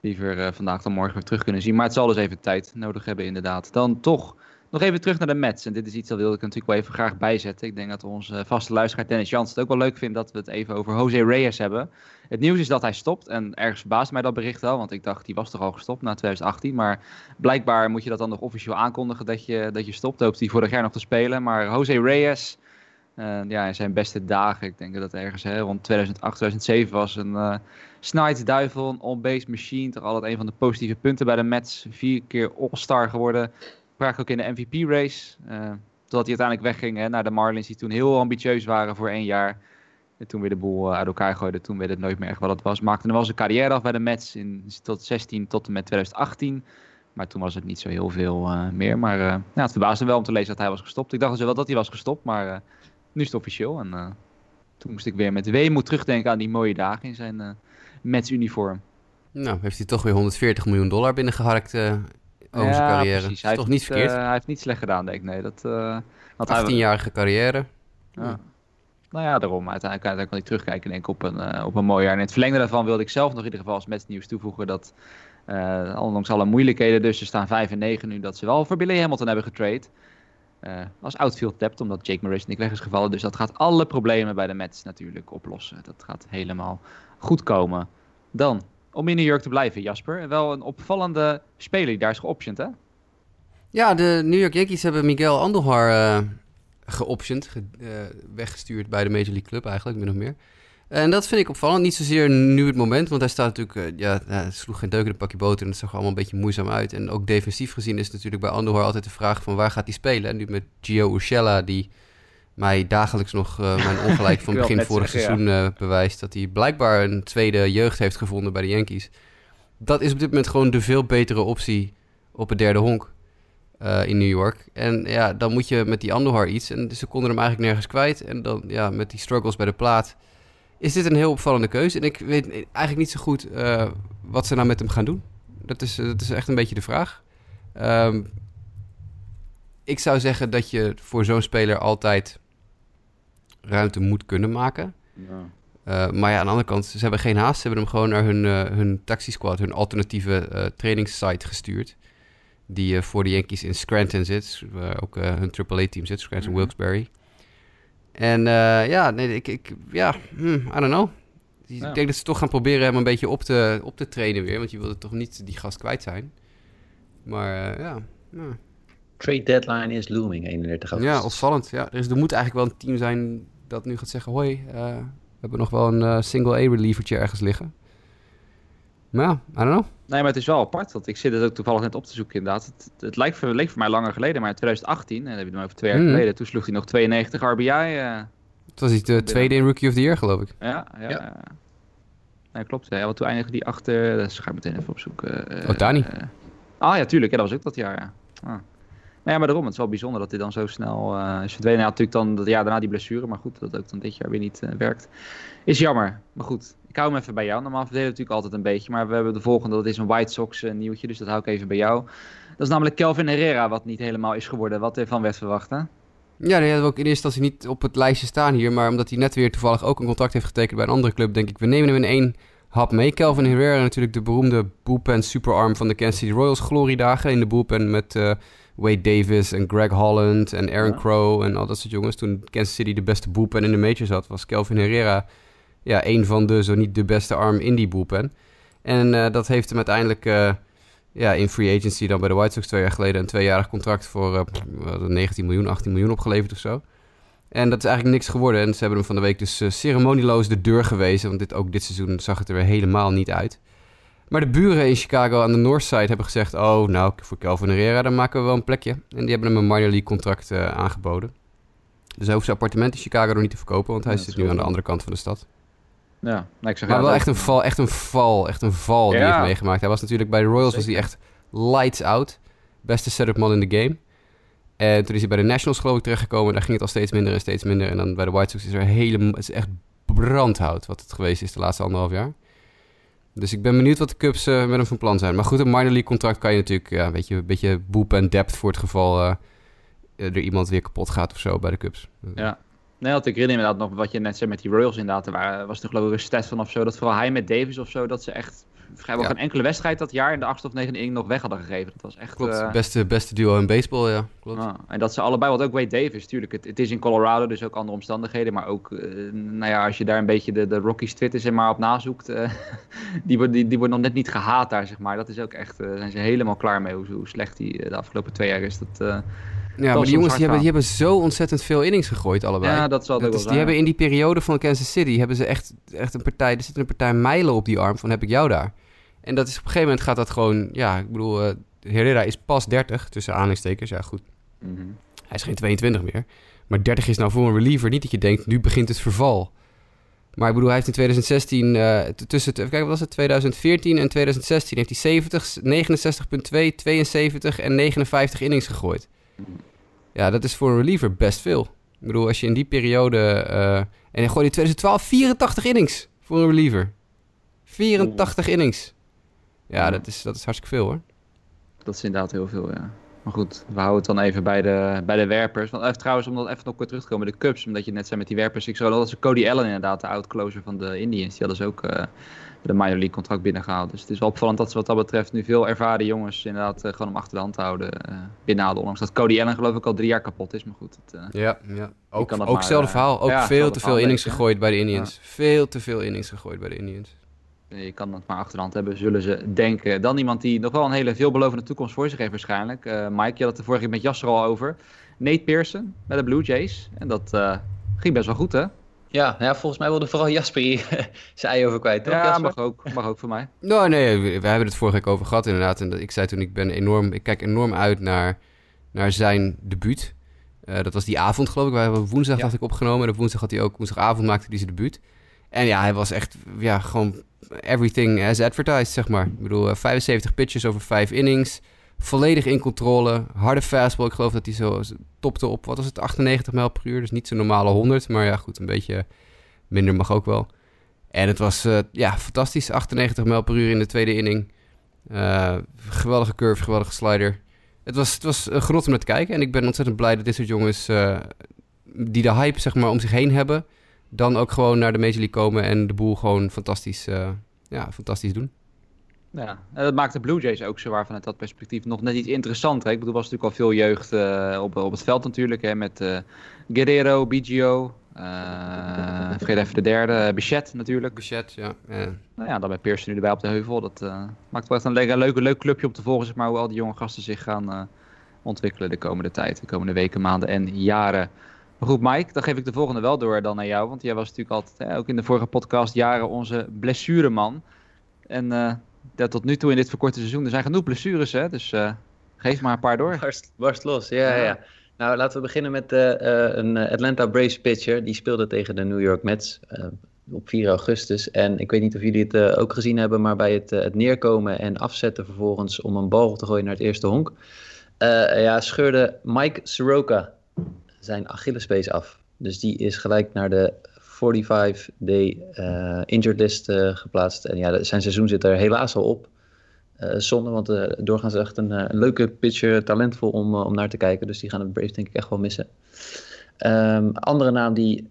liever vandaag dan morgen weer terug kunnen zien. Maar het zal dus even tijd nodig hebben inderdaad. Dan toch nog even terug naar de Mets. En dit is iets dat wilde ik natuurlijk wel even graag bijzetten. Ik denk dat onze vaste luisteraar Dennis Jans het ook wel leuk vindt dat we het even over Jose Reyes hebben. Het nieuws is dat hij stopt. En ergens verbaast mij dat bericht wel. Want ik dacht, die was toch al gestopt na 2018. Maar blijkbaar moet je dat dan nog officieel aankondigen dat je, dat je stopt. Hoopt hij vorig jaar nog te spelen. Maar Jose Reyes, uh, ja, in zijn beste dagen. Ik denk dat ergens hè, rond 2008, 2007 was. Een uh, Snides Duivel, een on-base machine. Toch altijd een van de positieve punten bij de Mets. Vier keer All-Star geworden Vaak ook in de MVP-race. Uh, eh, totdat hij uiteindelijk wegging hè, naar de Marlins, die toen heel ambitieus waren voor één jaar. En toen weer de boel eh, uit elkaar gooide. Toen werd het nooit meer echt wat het was. Maakte dan wel zijn carrière af bij de Mets in tot 16 tot en met 2018. Maar toen was het niet zo heel veel meer. Maar ja, het verbaasde wel om te lezen dat hij was gestopt. Ik dacht dus wel dat hij was gestopt, maar nu is het officieel. En toen moest ik weer met weemoed terugdenken aan die mooie dagen in zijn Mets-uniform.
Nou, heeft hij toch weer 140 miljoen dollar binnengeharkt over zijn carrière. Precies.
Hij
toch niet verkeerd?
hij heeft niet slecht gedaan, denk ik. Nee, dat, uh,
18-jarige carrière.
Ja. Nou ja, daarom. Uiteindelijk, kan ik terugkijken denk ik, op, een, uh, op een mooi jaar. En in het verlengde daarvan wilde ik zelf nog in ieder geval als Mets nieuws toevoegen dat, uh, ondanks alle moeilijkheden, dus ze staan 5 en 9 nu, dat ze wel voor Billy Hamilton hebben getrade. Uh, als outfield tapped, omdat Jake Maris niet weg is gevallen. Dus dat gaat alle problemen bij de Mets natuurlijk oplossen. Dat gaat helemaal goed komen. Dan om in New York te blijven, Jasper. Wel een opvallende speler die daar is geoptioned, hè?
Ja, de New York Yankees hebben Miguel Andujar uh, geoptioned, uh, weggestuurd bij de Major League Club eigenlijk, min of meer. En dat vind ik opvallend. Niet zozeer nu het moment, want hij staat natuurlijk, uh, ja, hij sloeg geen deuk in een pakje boter en het zag allemaal een beetje moeizaam uit. En ook defensief gezien is natuurlijk bij Andujar altijd de vraag van waar gaat hij spelen. En nu met Gio Urshela, die mij dagelijks nog uh, mijn ongelijk van begin vorig seizoen uh, bewijst. Dat hij blijkbaar een tweede jeugd heeft gevonden bij de Yankees. Dat is op dit moment gewoon de veel betere optie op het derde honk uh, in New York. En ja, dan moet je met die Andujar iets. En ze konden hem eigenlijk nergens kwijt. En dan ja, met die struggles bij de plaat is dit een heel opvallende keuze. En ik weet eigenlijk niet zo goed wat ze nou met hem gaan doen. Dat is, dat is echt een beetje de vraag. Um, ik zou zeggen dat je voor zo'n speler altijd ruimte moet kunnen maken. Ja. Uh, maar ja, aan de andere kant, ze hebben geen haast. Ze hebben hem gewoon naar hun, uh, hun taxi-squad, hun alternatieve uh, trainingssite gestuurd. Die voor de Yankees in Scranton zit, waar ook hun AAA-team zit, Scranton mm Wilkes-Barre. En ja, nee, ik, ik ja, hmm, I don't know. Ik denk dat ze toch gaan proberen hem een beetje op te, op te trainen weer, want je wilde toch niet die gast kwijt zijn. Maar ja, nou.
Trade deadline is looming, 31
augustus. Ja, opvallend. Ja, dus er moet eigenlijk wel een team zijn dat nu gaat zeggen... hoi, uh, we hebben nog wel een uh, single A-relievertje ergens liggen. Maar ja, I don't know.
Nee, maar het is wel apart, want ik zit het ook toevallig net op te zoeken inderdaad. Het, het lijkt voor, leek voor mij langer geleden, maar in 2018, en dan heb je het maar over twee jaar
Mm.
geleden, toen sloeg hij nog 92 RBI. eh,
Het was de tweede in Rookie of the Year, geloof ik.
ja, ja.
Ja.
klopt. Ja, want toen eindigde die achter, dat ga ik meteen even opzoeken. eh,
Ohtani.
eh, ah ja, tuurlijk, ja, dat was ook dat jaar, ja. Ah. Nou ja, maar daarom, het is wel bijzonder dat hij dan zo snel eh is verdwenen. Ja, natuurlijk dan dat jaar daarna die blessure, maar goed, dat ook dan dit jaar weer niet eh, werkt. Is jammer, maar goed. Ik hou hem even bij jou. Normaal verdelen we natuurlijk altijd een beetje, maar we hebben de volgende, dat is een White Sox eh, nieuwtje, dus dat hou ik even bij jou. Dat is namelijk Kelvin Herrera, wat niet helemaal is geworden, wat ervan werd verwacht, hè?
Ja, dat hadden we ook in eerste instantie niet op het lijstje staan hier. Maar omdat hij net weer toevallig ook een contract heeft getekend bij een andere club, denk ik, we nemen hem in één hap mee. Calvin Herrera, natuurlijk de beroemde bullpen superarm van de Kansas City Royals gloriedagen. In de bullpen met eh, Wade Davis en Greg Holland en Aaron
Ja.
Crow en al dat soort jongens. Toen Kansas City de beste bullpen in de majors had, was Calvin Herrera ja, een van de, zo niet de beste arm in die bullpen. En eh, dat heeft hem uiteindelijk eh, ja, in free agency dan bij de White Sox twee jaar geleden een tweejarig contract voor eh, wat, 19 miljoen, 18 miljoen opgeleverd of zo. En dat is eigenlijk niks geworden. En ze hebben hem van de week dus eh, ceremonieloos de deur gewezen. Want dit, ook dit seizoen zag het er weer helemaal niet uit. Maar de buren in Chicago aan de Northside hebben gezegd... oh, nou, voor Calvin Herrera, dan maken we wel een plekje. En die hebben hem een minor league contract eh, aangeboden. Dus hij hoeft zijn appartement in Chicago nog niet te verkopen... want hij
Ja,
zit nu aan de andere kant van de stad.
Ja, nou, ik zeg
Maar wel echt een val, echt een val, echt een val die hij heeft meegemaakt. Hij was natuurlijk bij de Royals was hij echt lights out. Beste setup man in de game. En toen is hij bij de Nationals geloof ik terechtgekomen. Daar ging het al steeds minder en steeds minder. En dan bij de White Sox is er helemaal... Het is echt brandhout wat het geweest is de laatste anderhalf jaar. Dus ik ben benieuwd wat de Cubs eh, met hem van plan zijn. Maar goed, een minor league contract kan je natuurlijk... Ja, weet je, een beetje bullpen depth voor het geval... eh, er iemand weer kapot gaat of zo bij de Cubs.
Ja. Nee, want ik herinner me inderdaad nog wat je net zei met die Royals inderdaad. Er was er geloof ik een van of zo, dat vooral hij met Davis of zo, dat ze echt vrijwel
Ja.
geen enkele wedstrijd dat jaar in de achtste of negende inning nog weg hadden gegeven. Dat was echt...
Klopt,
eh,
beste, beste duo in baseball, ja. Klopt.
en dat ze allebei, wat ook Wade Davis, tuurlijk, het, het is in Colorado, dus ook andere omstandigheden. Maar ook, eh, nou ja, als je daar een beetje de, de Rockies Twitter zeg maar op nazoekt, eh, die, wordt, die, die wordt nog net niet gehaat daar, zeg maar. Dat is ook echt, eh, zijn ze helemaal klaar mee hoe, hoe slecht die de afgelopen twee jaar is. Dat,
Ja, maar die jongens die hebben, die hebben zo ontzettend veel innings gegooid, allebei.
ja, dat zal
Dat
ook
is,
wel
die hebben in die periode van Kansas City hebben ze echt, echt een partij. Er zit een partij mijlen op die arm van heb ik jou daar. En dat is op een gegeven moment gaat dat gewoon. Ja, ik bedoel, eh Herrera is pas 30 tussen aanhalingstekens. Ja, goed.
Mhm.
Hij is geen 22 meer. Maar 30 is nou voor een reliever niet dat je denkt nu begint het verval. Maar ik bedoel, hij heeft in 2016 eh, t- tussen even kijken, wat was het 2014 en 2016 heeft hij 70, 69.2, 72 en 59 innings gegooid. Ja, dat is voor een reliever best veel. Ik bedoel, als je in die periode... eh, en hij gooide in 2012 84 innings voor een reliever. 84 innings. Ja, dat is, dat is hartstikke veel hoor.
Dat is inderdaad heel veel, ja. Maar goed, we houden het dan even bij de, bij de werpers. Want even, trouwens, om dat even nog kort terug te komen, de Cubs, omdat je net zei met die werpers. Ik zag dat ze Cody Allen inderdaad, de outcloser van de Indians, die hadden ze ook eh, de minor league contract binnengehaald. Dus het is wel opvallend dat ze wat dat betreft nu veel ervaren jongens inderdaad eh, gewoon om achter de hand te houden eh, binnenhalen. Ondanks dat Cody Allen geloof ik al drie jaar kapot is, maar goed. Het, eh,
Ja, ja. Ook, ook hetzelfde verhaal. Ook
ja,
veel te veel innings gegooid bij de Indians. Veel te veel innings gegooid bij de Indians.
Je kan het maar achter de hand hebben, zullen ze denken. Dan iemand die nog wel een hele veelbelovende toekomst voor zich heeft waarschijnlijk. Mike, je had het de vorige keer met Jasser al over. Nate Pearson bij de Blue Jays. En dat ging best wel goed, hè?
Ja, nou ja, volgens mij wilde vooral Jasper hier zijn ei over kwijt, toch
ja,
Jasper?
mag ook, mag ook voor mij.
Nou, nee, we, we hebben het vorige keer over gehad inderdaad. En dat, ik zei toen, ik ben enorm, ik kijk enorm uit naar, naar zijn debuut. Eh, dat was die avond, geloof ik. We hebben woensdag
Ja.
had ik opgenomen. En op woensdag had hij ook, woensdagavond maakte hij zijn debuut. En ja, hij was echt, ja, gewoon everything as advertised, zeg maar. Ik bedoel, eh, 75 pitches over 5 innings. Volledig in controle. Harde fastball. Ik geloof dat hij zo topte op, wat was het, 98 mijl per uur. Dus niet zo'n normale 100. Maar ja, goed, een beetje minder mag ook wel. En het was, eh, ja, fantastisch. 98 mijl per uur in de tweede inning. Eh, geweldige curve, geweldige slider. Het was, het was een genot om naar te kijken. En ik ben ontzettend blij dat dit soort jongens... eh, die de hype zeg maar, om zich heen hebben... dan ook gewoon naar de Major League komen... en de boel gewoon fantastisch, eh, ja, fantastisch doen.
Ja, en dat maakt de Blue Jays ook zo waar vanuit dat perspectief nog net iets interessanter. Ik bedoel, er was natuurlijk al veel jeugd eh, op, op het veld natuurlijk. Hè, met eh, Guerrero, BGO. eh vergeet even de derde, Bichette natuurlijk.
Budget, ja.
Nou ja, dan bij Pearson nu erbij op de heuvel. Dat maakt wel echt een le- een leuk, leuk clubje om te volgen, zeg maar, hoe al die jonge gasten zich gaan ontwikkelen de komende tijd. De komende weken, maanden en jaren. Maar goed, Mike, dan geef ik de volgende wel door dan naar jou. Want jij was natuurlijk altijd, hè, ook in de vorige podcast, jaren onze blessureman. En dat tot nu toe in dit verkorte seizoen. Er zijn genoeg blessures, hè? Dus uh, geef maar een paar door.
Barst, barst los, ja, ja, ja. Nou, laten we beginnen met uh, een Atlanta Braves pitcher. Die speelde tegen de New York Mets op 4 augustus. En ik weet niet of jullie het ook gezien hebben, maar bij het, het neerkomen en afzetten vervolgens om een bal te gooien naar het eerste honk. ja, scheurde Mike Soroka zijn Achillespees af. Dus die is gelijk naar de 45-day uh, injured list uh, geplaatst. En ja, zijn seizoen zit er helaas al op. Uh, zonde, want doorgaans echt een, leuke pitcher, talentvol om, om naar te kijken. Dus die gaan het Braves denk ik echt wel missen. Um, andere naam die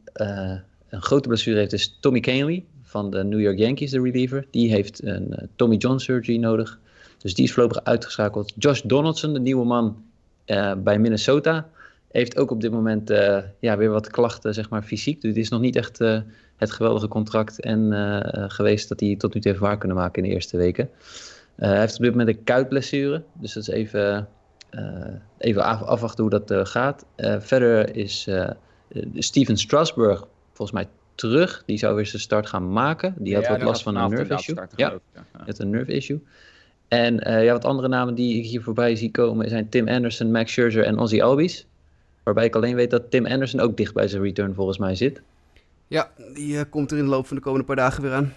een grote blessure heeft is Tommy Kahnle van de New York Yankees, de reliever. Die heeft een Tommy John surgery nodig. Dus die is voorlopig uitgeschakeld. Josh Donaldson, de nieuwe man bij Minnesota heeft ook op dit moment uh, ja, weer wat klachten, zeg maar, fysiek. Dus het is nog niet echt uh, het geweldige contract en, uh, geweest dat hij tot nu toe heeft waar kunnen maken in de eerste weken. hij heeft op dit moment een kuitblessure, dus dat is even, even afwachten hoe dat gaat. verder is Steven Strasburg volgens mij terug. Die zou weer zijn start gaan maken. Die had wat last van een nerve issue. ja, met een nerve issue. En ja, wat andere namen die ik hier voorbij zie komen zijn Tim Anderson, Max Scherzer en Ozzy Albies. Waarbij ik alleen weet dat Tim Anderson ook dicht bij zijn return volgens mij zit.
Ja, die uh, komt er in de loop van de komende paar dagen weer aan.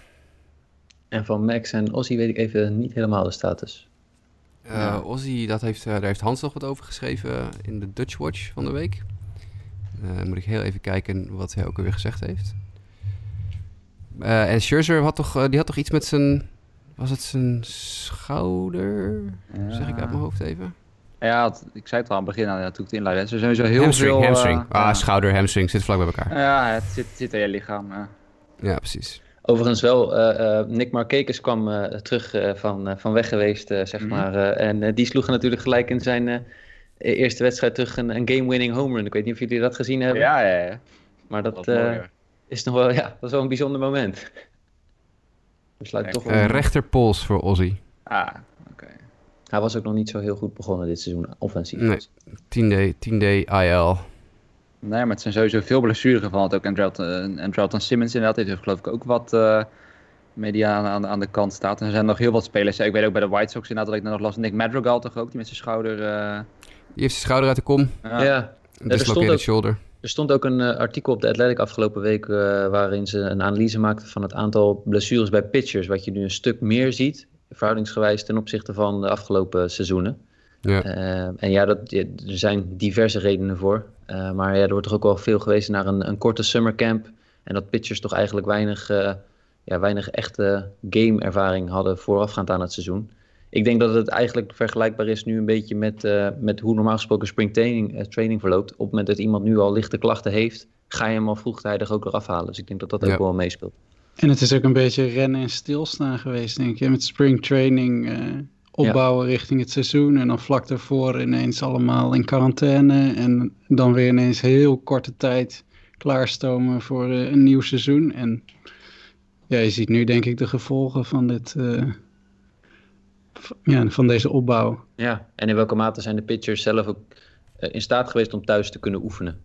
En van Max en Ozzy weet ik even niet helemaal de status.
Uh, ja. Ozzy, dat heeft, uh, daar heeft Hans nog wat over geschreven in de Dutch Watch van de week. moet ik heel even kijken wat hij ook alweer gezegd heeft. en Scherzer had toch, die had toch iets met zijn... Was het zijn schouder? Ja. Zeg ik uit mijn hoofd even.
Ja, ik zei het al aan het begin, toen ik het inleidde. Ze zijn sowieso heel
hamstring,
veel...
Hamstring, uh, ah, ja. schouder, hamstring, zit vlak bij elkaar.
Ja, het zit, zit in je lichaam. Ja,
ja precies.
Overigens wel, uh, Nick Markakis kwam uh, terug van, van weg geweest, zeg mm -hmm. maar. en die sloeg natuurlijk gelijk in zijn eerste wedstrijd terug een, een game-winning home run. Ik weet niet of jullie dat gezien hebben.
Ja, ja, ja.
Maar dat, dat is nog wel, ja, dat is wel een bijzonder moment.
Besluit toch wel... rechterpols voor Ozzy.
Ah,
hij was ook nog niet zo heel goed begonnen dit seizoen, offensief.
Nee, 10 day, 10 day IL.
Nee, maar het zijn sowieso veel blessuregevallen. Ook Andrelton, Andrelton Simmons inderdaad heeft geloof ik ook wat uh, media aan, aan, de kant staat. En er zijn nog heel wat spelers. Ik weet ook bij de White Sox inderdaad dat ik nog las. Nick Madrigal toch ook, die met zijn schouder... Uh...
Die heeft zijn schouder uit de kom.
Ja. ja.
Dislocated shoulder.
Er stond ook een uh, artikel op de Athletic afgelopen week waarin ze een analyse maakten van het aantal blessures bij pitchers. Wat je nu een stuk meer ziet verhoudingsgewijs ten opzichte van de afgelopen seizoenen. Ja. Uh, en ja, dat, er zijn diverse redenen voor. Uh, maar ja, er wordt toch ook wel veel geweest naar een, een korte summercamp. En dat pitchers toch eigenlijk weinig, uh, ja, weinig echte game-ervaring hadden voorafgaand aan het seizoen. Ik denk dat het eigenlijk vergelijkbaar is nu een beetje met, met hoe normaal gesproken spring training, training verloopt. Op het moment dat iemand nu al lichte klachten heeft, ga je hem al vroegtijdig ook eraf halen. Dus ik denk dat dat ja. ook wel meespeelt.
En het is ook een beetje rennen en stilstaan geweest, denk ik. Met spring training uh, opbouwen ja. richting het seizoen. En dan vlak daarvoor ineens allemaal in quarantaine. En dan weer ineens heel korte tijd klaarstomen voor uh, een nieuw seizoen. En ja, je ziet nu denk ik de gevolgen van dit... Uh, ja, van deze opbouw.
Ja, en in welke mate zijn de pitchers zelf ook in staat geweest om thuis te kunnen oefenen?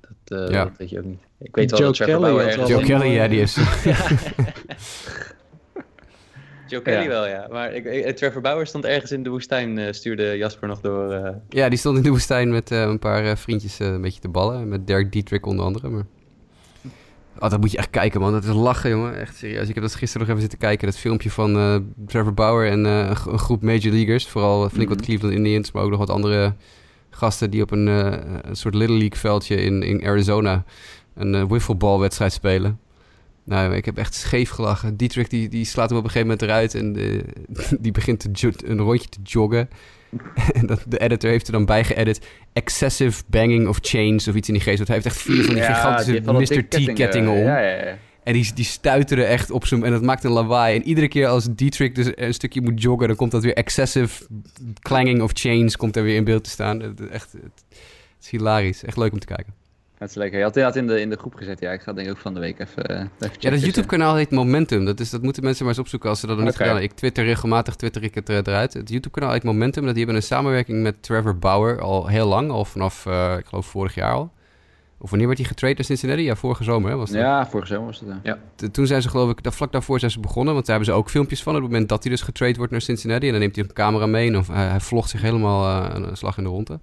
Dat, uh, ja. dat weet je ook niet. Ik weet wel
Joe
dat Trevor Kelly Bauer
ergens... Joe Kelly, ja, die is...
Joe Kelly ja. wel, ja. Maar ik, ik, Trevor Bauer stond ergens in de woestijn, uh, stuurde Jasper nog door. Uh...
Ja, die stond in de woestijn met uh, een paar vriendjes een beetje te ballen. Met Dirk Dietrich onder andere. Maar... Oh, dat moet je echt kijken, man. Dat is lachen, jongen. Echt serieus. Ik heb dat gisteren nog even zitten kijken. Dat filmpje van Trevor Bauer en een, groep Major Leaguers. Vooral flink mm -hmm. wat mhm. Cleveland Indians, maar ook nog wat andere gasten die op een, uh, een soort Little League veldje in, in Arizona een uh, wifflebalwedstrijd spelen. Nou, ik heb echt scheef gelachen. Dietrich die, die slaat hem op een gegeven moment eruit en de, die begint te een rondje te joggen. en dat, de editor heeft er dan bij geëdit excessive banging of chains of iets in die geest. Want hij heeft echt vier van die ja, gigantische Mr. T-kettingen om. Ja, ja, ja. En die, die stuiteren echt op zijn... En dat maakt een lawaai. En iedere keer als Dietrich dus een stukje moet joggen... dan komt dat weer excessive clanging of chains... komt er weer in beeld te staan. Het, echt, het, is hilarisch. Echt leuk om te kijken.
Dat is lekker. Je had het in de, in de groep gezet. Ja, ik ga denk ik ook van de week even, uh, even
Ja, dat YouTube-kanaal heet Momentum. Dat, is, dat moeten mensen maar eens opzoeken als ze dat nog okay. niet gedaan hebben. Ik twitter regelmatig, twitter ik het eruit. Het YouTube-kanaal heet Momentum. Dat die hebben een samenwerking met Trevor Bauer al heel lang. Al vanaf, uh, ik geloof, vorig jaar al Of wanneer werd hij getraind naar Cincinnati? Ja, vorige zomer hè, was dat?
Ja, vorige zomer was het. Ja.
T- Toen zijn ze geloof ik, vlak daarvoor zijn ze begonnen. Want daar hebben ze ook filmpjes van. Op het moment dat hij dus getraind wordt naar Cincinnati. En dan neemt hij een camera mee. En of, hij, hij vlogt zich helemaal eh, een slag in de ronde.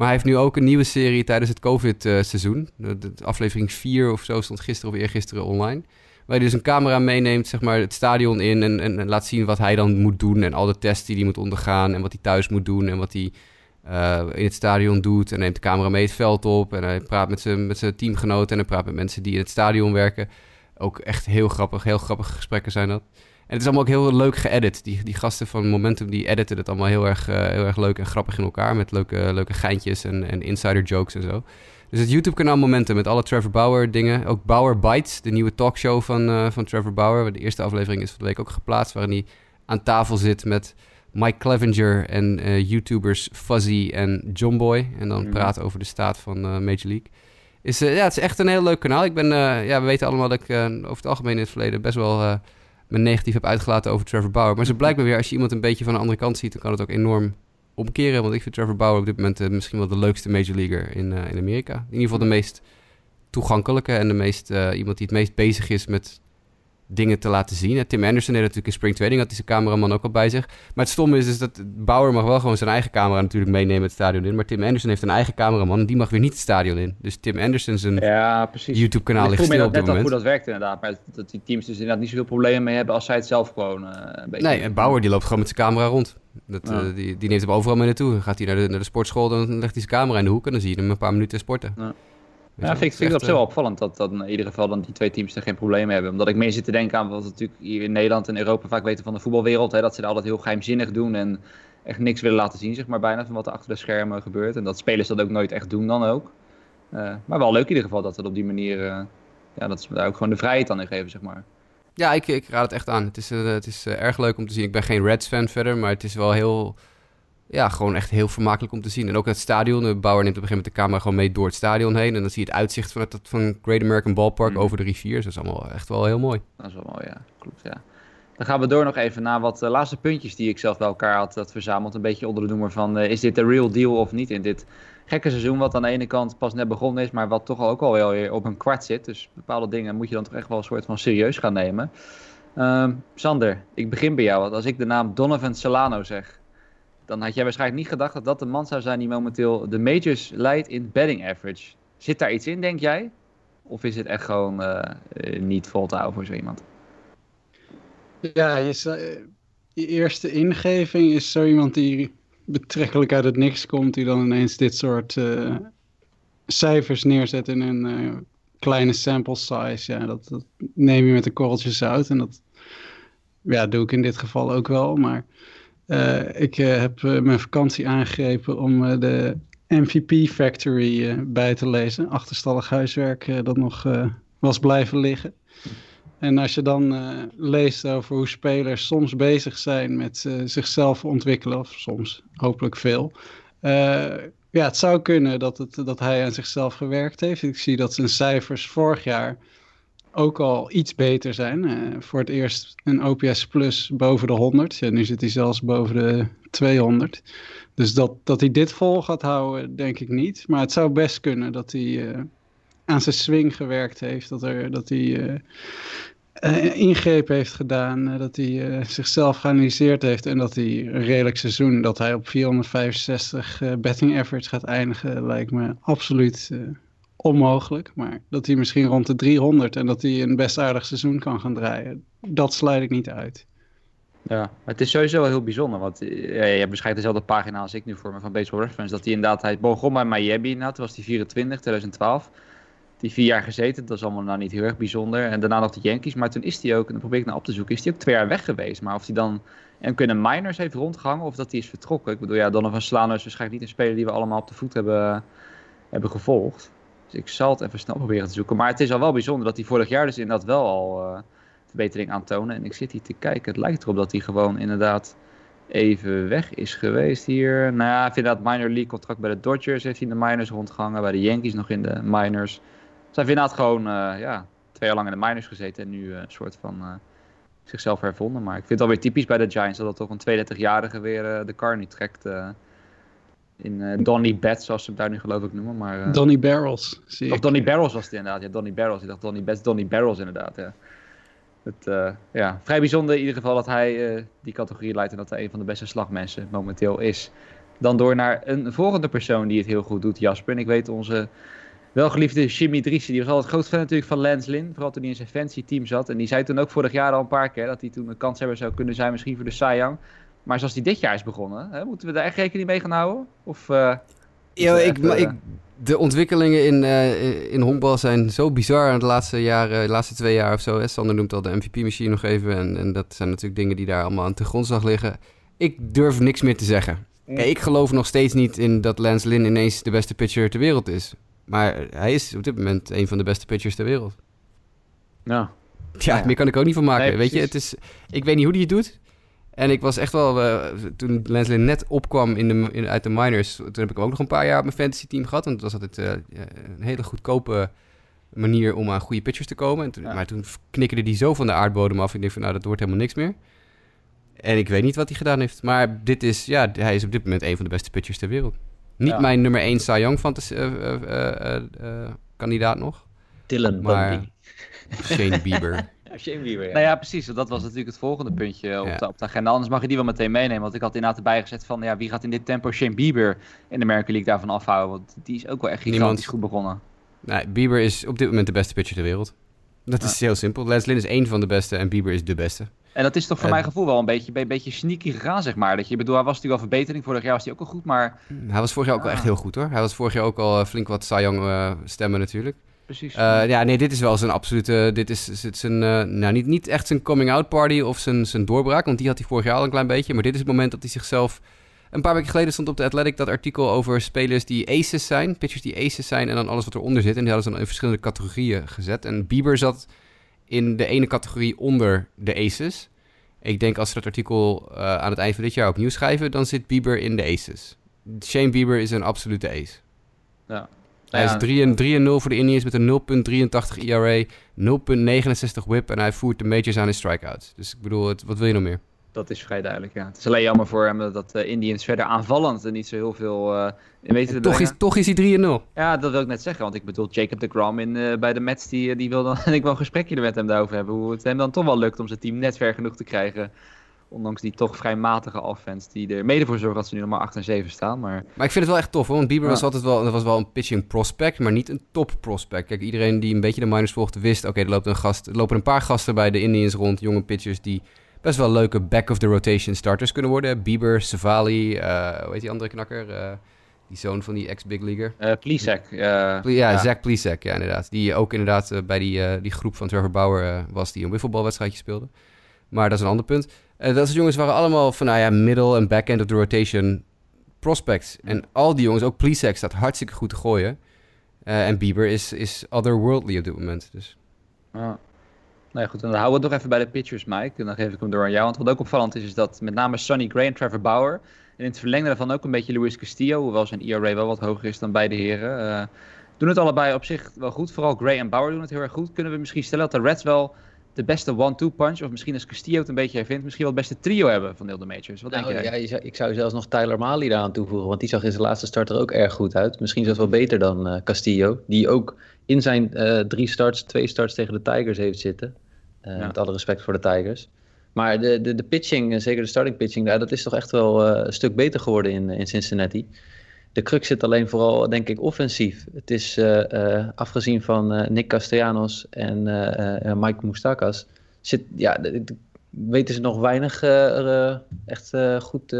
Maar hij heeft nu ook een nieuwe serie tijdens het COVID-seizoen. De, de- aflevering 4 of zo stond gisteren of eergisteren online. Waar hij dus een camera meeneemt, zeg maar, het stadion in. En, en, en laat zien wat hij dan moet doen. En al de tests die hij moet ondergaan. En wat hij thuis moet doen. En wat hij eh, in het stadion doet. En neemt de camera mee het veld op. En hij praat met zijn, met zijn teamgenoten. En hij praat met mensen die in het stadion werken. Ook echt heel grappig. Heel grappige gesprekken zijn dat. En het is allemaal ook heel leuk geëdit. Die, die gasten van Momentum die editen het allemaal heel erg, eh, heel erg leuk en grappig in elkaar. Met leuke, leuke geintjes en, en insider jokes en zo. Dus het YouTube-kanaal Momentum met alle Trevor Bauer dingen. Ook Bauer Bites, de nieuwe talkshow van, eh, van Trevor Bauer. De eerste aflevering is van de week ook geplaatst. Waarin hij aan tafel zit met Mike Clevenger en eh, YouTubers Fuzzy en Johnboy. En dan
Mhm.
praten over de staat van Major League. Is, ja, het is echt een heel leuk kanaal. Ik ben, ja, we weten allemaal dat ik over het algemeen in het verleden best wel me negatief heb uitgelaten over Trevor Bauer. Maar zo blijkt me weer, als je iemand een beetje van de andere kant ziet, dan kan het ook enorm omkeren. Want ik vind Trevor Bauer op dit moment eh, misschien wel de leukste major leaguer in, eh, in Amerika. In ieder geval de meest toegankelijke en de meest, eh, iemand die het meest bezig is met dingen te laten zien. Tim Anderson deed natuurlijk in Spring Training, had hij zijn cameraman ook al bij zich. Maar het stomme is, is dat Bauer mag wel gewoon zijn eigen camera natuurlijk meenemen het stadion in. Maar Tim Anderson heeft een eigen cameraman en die mag weer niet het stadion in. Dus Tim Anderson zijn
Ja, precies.
YouTube-kanaal
ik
ligt stil op dit
net al
moment.
hoe dat werkt inderdaad. Maar dat die teams dus inderdaad niet zoveel problemen mee hebben als zij het zelf gewoon eh, een beetje...
Nee, en Bauer die loopt gewoon met zijn camera rond. Dat,
Ja.
eh, die, die neemt hem overal mee naartoe. Gaat hij naar de, naar de sportschool, dan legt hij zijn camera in de hoek... en dan zie je hem een paar minuten sporten.
Ja. Ja,
wel,
vind ik,
het
op zich wel
echt,
opvallend dat, dat in ieder geval dan die twee teams er geen probleem mee hebben. Omdat ik meer zit te denken aan wat we natuurlijk hier in Nederland en Europa vaak weten van de voetbalwereld. Hè, dat ze daar altijd heel geheimzinnig doen en echt niks willen laten zien, zeg maar bijna, van wat er achter de schermen gebeurt. En dat spelers dat ook nooit echt doen dan ook. Eh, maar wel leuk in ieder geval dat het op die manier, eh, ja, dat ze daar ook gewoon de vrijheid aan in geven, zeg maar.
eh, Ja, ik, ik raad het echt aan. Het is, eh, het is eh, erg leuk om te zien. Ik ben geen Reds-fan verder, maar het is wel heel... Ja, gewoon echt heel vermakelijk om te zien. En ook het stadion. De bouwer neemt op een gegeven moment de camera gewoon mee door het stadion heen. En dan zie je het uitzicht van, het, van Great American Ballpark
Mhm.
over de rivier. Dus dat is allemaal echt wel heel mooi.
Dat is wel mooi, ja. Klopt, ja. Dan gaan we door nog even naar wat eh, laatste puntjes die ik zelf bij elkaar had, had verzameld. Een beetje onder de noemer van, eh, is dit de real deal of niet in dit gekke seizoen wat aan de ene kant pas net begonnen is, maar wat toch ook al wel weer op een kwart zit. Dus bepaalde dingen moet je dan toch echt wel een soort van serieus gaan nemen. Ehm, Sander, ik begin bij jou. Want als ik de naam Donovan Solano zeg, dan had jij waarschijnlijk niet gedacht dat dat de man zou zijn die momenteel de majors leidt in batting average. Zit daar iets in, denk jij? Of is het echt gewoon eh, eh, niet vol voor zo iemand?
Ja, je, zei- je eerste ingeving is zo iemand die betrekkelijk uit het niks komt, die dan ineens dit soort eh, cijfers neerzet in een eh, kleine sample size. Ja, dat, dat neem je met een korreltje zout en dat ja, doe ik in dit geval ook wel. Maar eh, ik eh, heb eh, mijn vakantie aangegrepen om eh, de MVP Factory eh, bij te lezen. Achterstallig huiswerk eh, dat nog eh, was blijven liggen. En als je dan eh, leest over hoe spelers soms bezig zijn met eh, zichzelf ontwikkelen, of soms hopelijk veel. eh, ja, het zou kunnen dat, het, dat hij aan zichzelf gewerkt heeft. Ik zie dat zijn cijfers vorig jaar ook al iets beter zijn. Eh, voor het eerst een OPS plus boven de 100. Ja, nu zit hij zelfs boven de 200. Dus dat, dat hij dit vol gaat houden, denk ik niet. Maar het zou best kunnen dat hij eh, aan zijn swing gewerkt heeft. Dat, er, dat hij eh, ingrepen heeft gedaan. dat hij zichzelf geanalyseerd heeft. En dat hij een redelijk seizoen, dat hij op 465 eh, betting average gaat eindigen, lijkt me absoluut onmogelijk. Maar dat hij misschien rond de 300 en dat hij een best aardig seizoen kan gaan draaien, dat sluit ik niet uit.
Ja, het is sowieso wel heel bijzonder. Want eh, ja, je hebt dezelfde pagina als ik nu voor me van Baseball Reference. Dat hij inderdaad, hij begon bij Miami inderdaad. Toen was hij 24, 2012. Die vier jaar gezeten, dat is allemaal nou niet heel erg bijzonder. En daarna nog de Yankees. Maar toen is hij ook, en dan probeer ik naar op te zoeken, is hij ook twee jaar weg geweest. Maar of hij dan en kunnen minors heeft rondgehangen of dat hij is vertrokken. Ik bedoel, ja, Donovan Solano is waarschijnlijk niet een speler die we allemaal op de voet hebben, hebben gevolgd. Dus ik zal het even snel proberen te zoeken. Maar het is al wel bijzonder dat hij vorig jaar dus inderdaad wel al eh, verbetering aantonen. En ik zit hier te kijken. Het lijkt erop dat hij gewoon inderdaad even weg is geweest hier. Nou ja, hij inderdaad minor league contract bij de Dodgers. Heeft hij in de minors rondgehangen. Bij de Yankees nog in de minors. Dus hij inderdaad gewoon eh, ja, twee jaar lang in de minors gezeten. En nu eh, een soort van zichzelf hervonden. Maar ik vind het alweer typisch bij de Giants dat dat toch een 32-jarige weer de car niet trekt. In uh, Donny Betts, zoals ze hem daar nu geloof ik noemen. Maar, uh,
Donny Barrels, zie
Of
ik.
Donny Barrels was het inderdaad. Ja, Donny Barrels. Ik dacht Donny Betts, Donny Barrels inderdaad, ja. Het, uh, ja, vrij bijzonder in ieder geval dat hij die categorie leidt en dat hij een van de beste slagmensen momenteel is. Dan door naar een volgende persoon die het heel goed doet, Jasper. En ik weet onze welgeliefde Jimmy Driessen, die was altijd groot fan natuurlijk van Lynn. Vooral toen hij in zijn fancy team zat. En die zei toen ook vorig jaar al een paar keer dat hij toen een kans hebben zou kunnen zijn misschien voor de Young. Maar zoals hij dit jaar is begonnen, hè, moeten we daar echt rekening mee gaan houden? Of, uh,
ja, ik, even, ik, de ontwikkelingen in, uh, in honkbal zijn zo bizar de laatste jaren, de laatste twee jaar of zo. Hè. Sander noemt al de MVP-machine nog even. En, en, dat zijn natuurlijk dingen die daar allemaal aan te grondslag liggen. Ik durf niks meer te zeggen. Kijk, ik geloof nog steeds niet in dat Lance Lynn ineens de beste pitcher ter wereld is. Maar hij is op dit moment een van de beste pitchers ter wereld.
Ja.
Ja, ja. meer kan ik ook niet van maken. Nee, weet je, het is, ik weet niet hoe hij het doet. En ik was echt wel, uh, toen Lynn net opkwam in de, in, uit de minors, toen heb ik hem ook nog een paar jaar op mijn fantasy team gehad. Want het was altijd uh, een hele goedkope manier om aan goede pitchers te komen. En toen, ja. Maar toen knikkerde die zo van de aardbodem af. Ik denk van, nou, dat wordt helemaal niks meer. En ik weet niet wat hij gedaan heeft. Maar dit is, ja, hij is op dit moment een van de beste pitchers ter wereld. Niet ja. mijn nummer 1 Cy Young fantasy, uh, kandidaat nog.
Dylan
maar
Bundy.
Shane Bieber.
Shane Bieber, ja.
Nou ja, precies. Dat was natuurlijk het volgende puntje op, ja. de, op de agenda. Anders mag je die wel meteen meenemen. Want ik had inderdaad erbij gezet van... Ja, wie gaat in dit tempo Shane Bieber in de American League daarvan afhouden? Want die is ook wel echt gigantisch Niemand. goed begonnen.
Nee, Bieber is op dit moment de beste pitcher ter wereld. Dat is heel simpel. Lance Lynn is één van de beste en Bieber is de beste.
En dat is toch voor uh, mijn gevoel wel een beetje, een beetje sneaky gegaan, zeg maar. Dat je, bedoel, hij was natuurlijk al verbetering. Vorig jaar was hij ook al goed, maar...
Hij was vorig jaar ook wel echt heel goed, hoor. Hij was vorig jaar ook al flink wat Cy Young uh, stemmen natuurlijk.
Precies.
Uh, ja, nee, dit is wel zijn absolute... Dit is, is zijn, nou, niet, niet echt zijn coming-out party of zijn, zijn doorbraak. Want die had hij vorig jaar al een klein beetje. Maar dit is het moment dat hij zichzelf... Een paar weken geleden stond op de Athletic dat artikel over spelers die aces zijn. Pitchers die aces zijn en dan alles wat eronder zit. En die hadden ze dan in verschillende categorieën gezet. En Bieber zat in de ene categorie onder de aces. Ik denk als ze dat artikel uh, aan het eind van dit jaar opnieuw schrijven, dan zit Bieber in de aces. Shane Bieber is een absolute ace.
Ja.
Hij
Ja,
is 3 en 3 en 0 voor de Indians met een 0.83 ERA, 0.69 whip en hij voert de majors aan in strikeouts. Dus ik bedoel, het, wat wil je nog meer?
Dat is vrij duidelijk, ja. Het is alleen jammer voor hem dat de Indians verder aanvallend en niet zo heel veel uh, weten te
Toch is, toch is hij 3 en 0.
Ja, dat wil ik net zeggen, want ik bedoel, Jacob de Grom in, eh, bij de Mets, die, die wil dan en ik wel een gesprekje er met hem daarover hebben. Hoe het hem dan toch wel lukt om zijn team net ver genoeg te krijgen. Ondanks die toch vrij matige offense die er mede voor zorgt dat ze nu nog maar 8 en 7 staan. Maar
Maar ik vind het wel echt tof, hoor, want Bieber
Ja.
was altijd wel, dat was wel een pitching prospect, maar niet een top prospect. Kijk, iedereen die een beetje de minors volgt wist, oké, er, loopt een gast, er lopen een paar gasten bij de Indians rond, jonge pitchers die best wel leuke back-of-the-rotation starters kunnen worden. Bieber, Savali, eh hoe heet die andere knakker? Eh, die zoon van die ex-big leaguer.
eh,
Ja,
ja.
Zach Plesac, ja inderdaad. Die ook inderdaad bij die, die groep van Trevor Bauer was die een wifflebalwedstrijdje speelde. Maar dat is een ander punt. Eh, dat soort jongens waren allemaal van, nou ja, middle en back-end of the rotation prospects. En al die jongens, ook Plesac staat hartstikke goed te gooien. Eh, en Bieber is, is otherworldly op dit moment. Dus
ja, goed, dan houden we het nog even bij de pitchers, Mike. En dan geef ik hem door aan jou. Want wat ook opvallend is, is dat met name Sonny Gray en Trevor Bauer... en in het verlengde daarvan ook een beetje Luis Castillo... hoewel zijn ERA wel wat hoger is dan beide heren... eh, doen het allebei op zich wel goed. Vooral Gray en Bauer doen het heel erg goed. Kunnen we misschien stellen dat de Reds wel de beste one-two punch... of misschien als Castillo het een beetje hervindt... misschien wel het beste trio hebben van heel de majors. Wat
Nou,
denk jij?
ja, zou- ik zou zelfs nog Tyler Mali daaraan toevoegen, want die zag in zijn laatste start er ook erg goed uit. Misschien zelfs wel beter dan eh, Castillo, die ook in zijn eh, drie starts, twee starts tegen de Tigers heeft zitten. Eh,
Ja.
Met alle respect voor de Tigers. Maar de, de, de pitching, zeker de starting pitching daar, dat is toch echt wel een stuk beter geworden in, in Cincinnati. De crux zit alleen vooral, denk ik, offensief. Het is, eh, eh, afgezien van eh, Nick Castellanos en Mike Moustakas, zit, ja, weten ze nog weinig echt goed,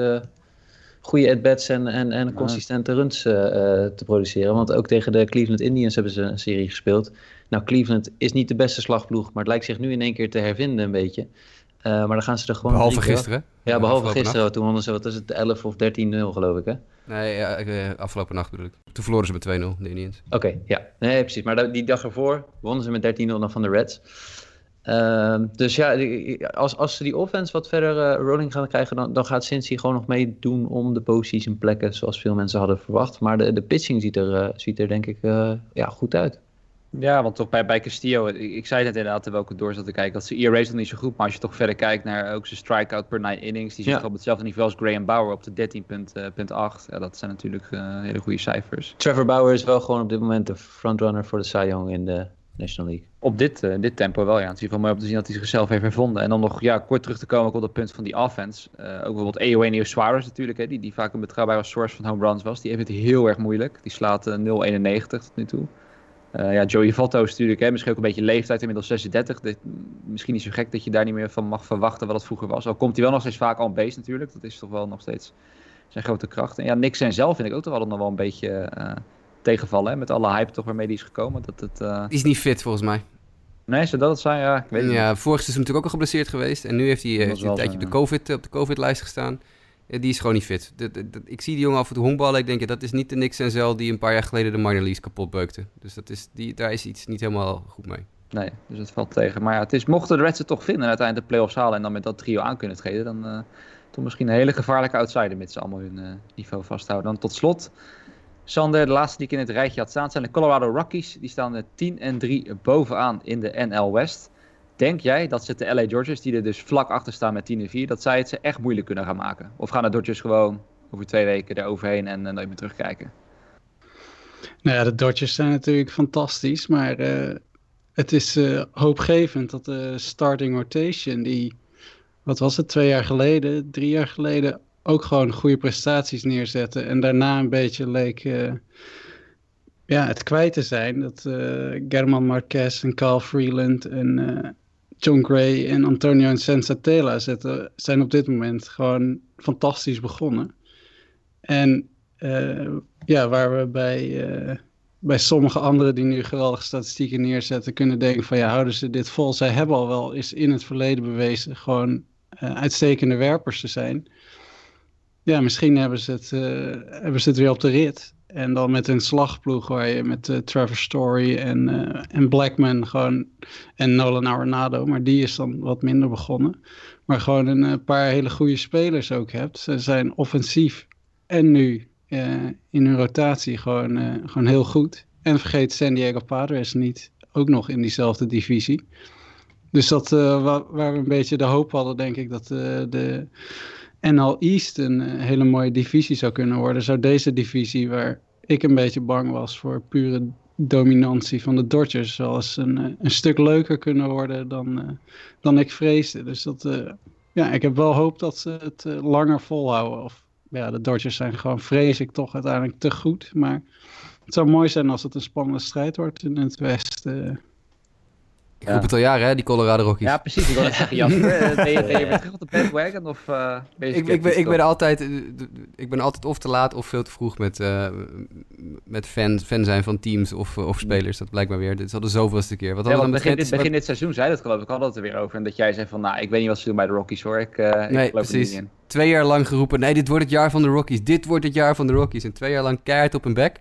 goede at-bats en, en, en consistente runs te produceren. Want ook tegen de Cleveland Indians hebben ze een serie gespeeld. Nou, Cleveland is niet de beste slagploeg, maar het lijkt zich nu in één keer te hervinden een beetje. Eh, maar dan gaan ze er gewoon...
behalve
drie
gisteren.
Ja, behalve
afgelopen
gisteren. Toen wonnen ze, wat is het, 11 of 13-0 geloof ik, hè?
Nee, ja, eh, afgelopen nacht bedoel ik. Toen verloren ze met 2-0, de Indians.
Oké, ja. Nee, precies. Maar die dag ervoor wonnen ze met 13-0 dan van de Reds. Ehm, dus ja, als, als ze die offense wat verder eh, rolling gaan krijgen, dan, dan gaat Cincy gewoon nog meedoen om de postseason plekken, zoals veel mensen hadden verwacht. Maar de, de pitching ziet er, eh, ziet er denk ik eh, ja, goed uit.
Ja, want toch bij, bij Castillo, ik, ik zei net inderdaad terwijl ik door zat te kijken, dat ze ERA is nog niet zo goed, maar als je toch verder kijkt naar ook zijn strikeout per 9 innings, die zit
Ja.
op hetzelfde niveau als Graham Bauer op de 13.8. Ja, dat zijn natuurlijk eh, hele goede cijfers.
Trevor Bauer is wel gewoon op dit moment de frontrunner voor de Cy Young in de National League.
Op dit, eh, dit tempo wel, ja. Het is in ieder geval mooi om te zien dat hij zichzelf heeft hervonden. En dan nog ja, kort terug te komen ook op dat punt van die offense. Eh, ook bijvoorbeeld Eugenio Suarez natuurlijk, hè, die, die vaak een betrouwbare source van home runs was. Die heeft het heel erg moeilijk. Die slaat eh, 0,91 tot nu toe. Eh, ja, Joey Votto is natuurlijk, hè, misschien ook een beetje leeftijd, inmiddels 36. Dit- misschien niet zo gek dat je daar niet meer van mag verwachten wat het vroeger was. Al komt hij wel nog steeds vaak on base natuurlijk. Dat is toch wel nog steeds zijn grote kracht. En ja, Nick en zelf vind ik ook toch altijd nog wel een beetje eh, tegenvallen. Hè, met alle hype toch waarmee die is gekomen. Dat het, eh,
Die is niet fit volgens mij.
Nee, zou dat het zijn? Ja, ik weet.
Ja, vorig seizoen natuurlijk ook al geblesseerd geweest. En nu heeft hij, een
wel
tijdje op de, COVID, op de COVID-lijst gestaan. Eh, die is gewoon niet fit. Ik zie die jongen af en toe honkballen. Ik denk, dat is niet de Nick Senzel die een paar jaar geleden de minor leagues kapot beukte. Dus dat is, die, daar is iets niet helemaal goed mee.
Nee, dus het valt tegen. Maar ja, het is, mochten de Reds het toch vinden en uiteindelijk de playoffs halen en dan met dat trio aan kunnen treden, dan eh toch misschien een hele gevaarlijke outsider met ze allemaal hun eh, niveau vasthouden. Dan tot slot, Sander, de laatste die ik in het rijtje had staan, zijn de Colorado Rockies. Die staan er 10 en 3 bovenaan in de NL West. Denk jij dat ze de LA Dodgers, die er dus vlak achter staan met 10 en 4, dat zij het ze echt moeilijk kunnen gaan maken? Of gaan de Dodgers gewoon over twee weken eroverheen en eh, nooit meer terugkijken?
Nou ja, de Dodgers zijn natuurlijk fantastisch, maar eh, het is eh, hoopgevend dat de starting rotation, die, wat was het, twee jaar geleden, drie jaar geleden, ook gewoon goede prestaties neerzetten. En daarna een beetje leek eh, ja, het kwijt te zijn. Dat eh, German Marquez en Carl Freeland en eh, John Gray en Antonio Sensatela zetten, zijn op dit moment gewoon fantastisch begonnen. En eh, ja, waar we bij, eh, bij sommige anderen die nu geweldige statistieken neerzetten, kunnen denken van ja, houden ze dit vol? Zij hebben al wel eens in het verleden bewezen gewoon eh, uitstekende werpers te zijn. Ja, misschien hebben ze, het, hebben ze het weer op de rit. En dan met een slagploeg waar je met eh, Trevor Story en, eh, en Blackman gewoon en Nolan Arenado, maar die is dan wat minder begonnen. Maar gewoon een eh, paar hele goede spelers ook hebt. Ze zijn offensief en nu in hun rotatie gewoon, gewoon heel goed. En vergeet San Diego Padres niet, ook nog in diezelfde divisie. Dus dat wa- waar we een beetje de hoop hadden, denk ik, dat de NL East een eh, hele mooie divisie zou kunnen worden. Zou deze divisie, waar ik een beetje bang was voor pure dominantie van de Dodgers, zoals een, eh, een stuk leuker kunnen worden dan, eh, dan ik vreesde. Dus dat, ja, ik heb wel hoop dat ze het langer volhouden. Of ja, de Dodgers zijn gewoon, vrees ik toch uiteindelijk te goed. Maar het zou mooi zijn als het een spannende strijd wordt in het Westen.
Ik
Ja.
roep het al jaren, hè, die Colorado Rockies.
Ja, precies. Ik wil net zeggen, Jasper, eh, ben, je, ben je weer terug op de bandwagon of ben je
ik, ik, ben, ik, ben altijd, eh, ik ben altijd of te laat of veel te vroeg met, met fan, fan zijn van teams of, of spelers. Dat blijkt maar weer. Dit is al de zoveelste keer. Wat
Ja, begin, dit, begin dit seizoen zei dat geloof ik, we het er weer over. En dat jij zei van, nou, ik weet niet wat ze doen bij de Rockies hoor. Ik, ik
Nee, precies. twee jaar lang geroepen... nee, dit wordt het jaar van de Rockies. Dit wordt het jaar van de Rockies. En twee jaar lang keihard op hun bek.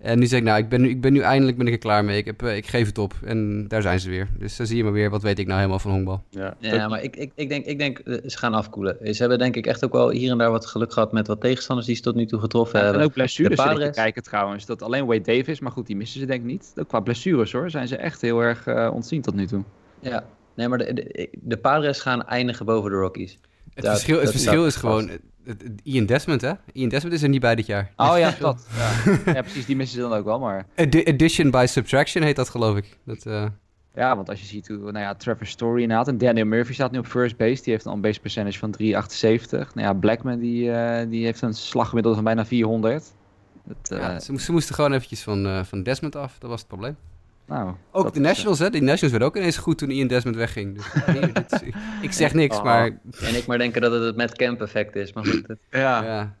En nu zeg ik, nou, ik ben nu, ik ben nu eindelijk ben ik er klaar mee. Ik, heb, eh, ik geef het op. En daar zijn ze weer. Dus dan zie je maar weer, wat weet ik nou helemaal van honkbal.
Ja,
Ja, maar ik, ik, ik denk, ik denk eh, ze gaan afkoelen. Ze hebben denk ik echt ook wel hier en daar wat geluk gehad met wat tegenstanders die ze tot nu toe getroffen
en
hebben.
ook blessures te
Padres.
kijken trouwens. Dat alleen Wade Davis, maar goed, die missen ze denk ik niet. Ook qua blessures hoor, zijn ze echt heel erg eh ontzien tot nu toe.
Ja, nee, maar de, de, de Padres gaan eindigen boven de Rockies.
Het verschil, het verschil
dat
is gewoon... Ian Desmond, hè? Ian Desmond is er niet bij dit jaar.
Oh ja, dat. Ja. ja, precies, die missen ze dan ook wel. Maar
Addi- Addition by subtraction heet dat, geloof ik. Dat, eh,
ja, want als je ziet hoe, nou ja, Trevor Story inderdaad. En Daniel Murphy staat nu op first base. Die heeft een on-base percentage van 3,78. Nou ja, Blackman die, eh, die heeft een slaggemiddelde van bijna 400. Dat, eh,
ja, ze, ze moesten gewoon eventjes van, van Desmond af. Dat was het probleem.
Nou,
Ook
dat
de
is, eh,
Nationals, hè? Die Nationals werden ook ineens goed toen Ian Desmond wegging. Dus, nee, dit is- ik zeg niks,
Oh.
maar...
En ik maar denken dat het het Matt Camp effect is. Maar goed, het-
ja,
Ja.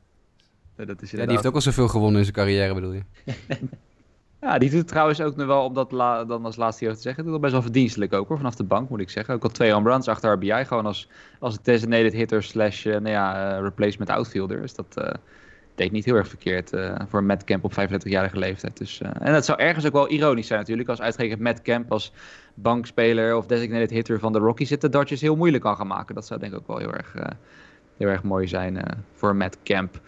dat is
ja, die heeft ook al zoveel gewonnen in zijn carrière, bedoel je?
Ja, die doet het trouwens ook nog wel, om dat la- dan als laatste hier te zeggen, doet het best wel verdienstelijk ook hoor, vanaf de bank moet ik zeggen. Ook al twee home runs achter RBI, gewoon als, als designated hitter slash, eh, nou ja, eh, replacement outfielder. Dus dat eh, deed niet heel erg verkeerd eh, voor Matt Camp op 35-jarige leeftijd. Dus, eh, en dat zou ergens ook wel ironisch zijn natuurlijk, als uitgerekend Matt Camp als bankspeler of designated hitter van de Rockies het de Dodgers heel moeilijk kan gaan maken. Dat zou denk ik ook wel heel erg, eh, heel erg mooi zijn voor Matt Camp.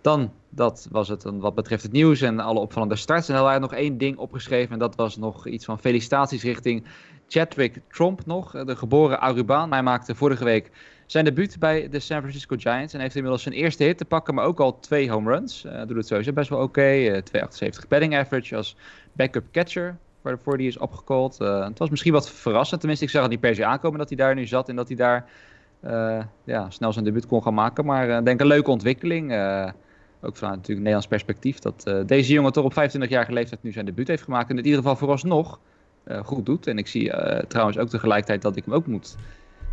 Dan, dat was het wat betreft het nieuws en alle opvallende starts. En dan waren nog één ding opgeschreven en dat was nog iets van felicitaties richting Chadwick Trump nog, de geboren Arubaan. Hij maakte vorige week zijn debuut bij de San Francisco Giants en heeft inmiddels zijn eerste hit te pakken, maar ook al twee home runs. Uh, doet het sowieso best wel oké. Okay. 2,78 batting average als backup catcher waarvoor die is opgecalled. Uh, het was misschien wat verrassend, tenminste ik zag het niet per se aankomen dat hij daar nu zat en dat hij daar ja, snel zijn debuut kon gaan maken. Maar ik denk een leuke ontwikkeling. ook vanuit natuurlijk Nederlands perspectief dat deze jongen toch op 25-jarige leeftijd nu zijn debuut heeft gemaakt. En in ieder geval vooralsnog goed doet. En ik zie trouwens ook tegelijkertijd dat ik hem ook moet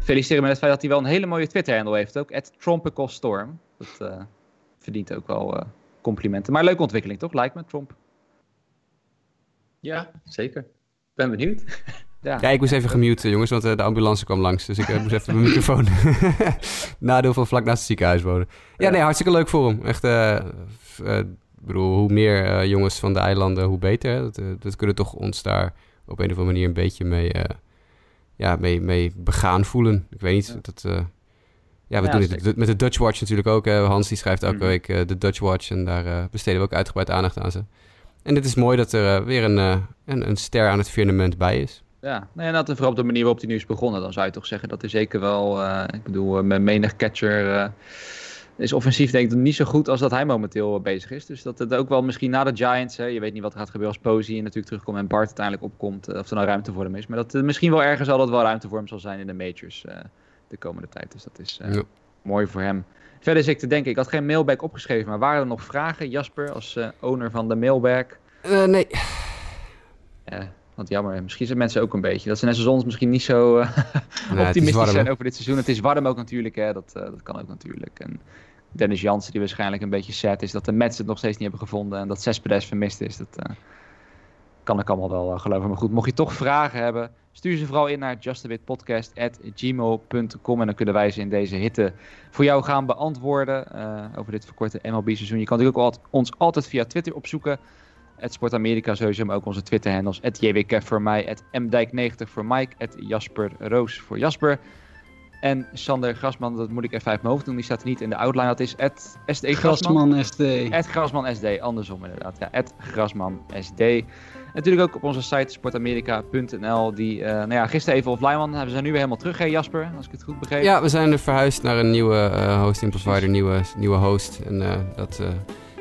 feliciteren met het feit dat hij wel een hele mooie Twitter-handle heeft ook. At Tropical Storm. Dat uh, verdient ook wel uh, complimenten. Maar leuke ontwikkeling toch, lijkt me, Trump?
Ja, zeker. Ben benieuwd.
Ja. ja, ik moest even gemute, jongens, want uh, de ambulance kwam langs. Dus ik uh, moest even mijn microfoon. Nadeel van vlak naast het ziekenhuis wonen. Ja, ja, nee, hartstikke leuk voor hem. Echt, ik bedoel, hoe meer jongens van de eilanden, hoe beter. Dat, dat, kunnen toch ons daar op een of andere manier een beetje mee ja, mee, mee begaan voelen. Ik weet niet, ja. dat... Uh, ja, we ja, doen het met de Dutch Watch natuurlijk ook. Hè. Hans die schrijft elke mm. week uh, de Dutch Watch en daar uh, besteden we ook uitgebreid aandacht aan ze. En het is mooi dat er weer een, een, een, ster aan het firmament bij is.
Ja, nou ja, dat vooral op de manier waarop hij nu is begonnen. Dan zou je toch zeggen dat er zeker wel, ik bedoel, met menig catcher is offensief denk ik niet zo goed als dat hij momenteel bezig is. Dus dat het ook wel misschien na de Giants, hè, je weet niet wat er gaat gebeuren als Posey natuurlijk terugkomt en Bart uiteindelijk opkomt, uh, of er nou ruimte voor hem is. Maar dat er misschien wel ergens altijd wel ruimte voor hem zal zijn in de majors uh, de komende tijd. Dus dat is uh, ja. mooi voor hem. Verder is ik te denken, ik had geen mailback opgeschreven, maar waren er nog vragen, Jasper, als owner van de mailback?
nee.
Want jammer, misschien zijn mensen ook een beetje. Dat ze net zoals ons misschien niet zo uh, nee, optimistisch zijn over dit seizoen. Het is warm ook natuurlijk, hè. Dat, uh, dat kan ook natuurlijk. En Dennis Jansen, die waarschijnlijk een beetje sad is dat de Mets het nog steeds niet hebben gevonden. En dat Cespedes vermist is. Dat uh, kan ik allemaal wel geloven. Maar goed, mocht je toch vragen hebben, stuur ze vooral in naar justabitpodcast.gmail.com. En dan kunnen wij ze in deze hitte voor jou gaan beantwoorden. over dit verkorte MLB-seizoen. Je kan natuurlijk ook ons altijd via Twitter opzoeken. Het Sport Amerika sowieso, maar ook onze Twitter-handles. Het JWK voor mij, het MDijk90 voor Mike, het Jasper Roos voor Jasper. En Sander Grasman, dat moet ik even uit mijn hoofd doen, die staat niet in de outline. Dat is het SD
Grasman. SD.
Het Grasman SD, andersom inderdaad. Ja, het Grasman SD. Natuurlijk ook op onze site sportamerika.nl. Die, uh, nou ja, gisteren even offline, want we zijn nu weer helemaal terug, hè Jasper? Als ik het goed begreep.
Ja, we zijn er verhuisd naar een nieuwe uh, hosting provider, nieuwe, nieuwe host. En uh, dat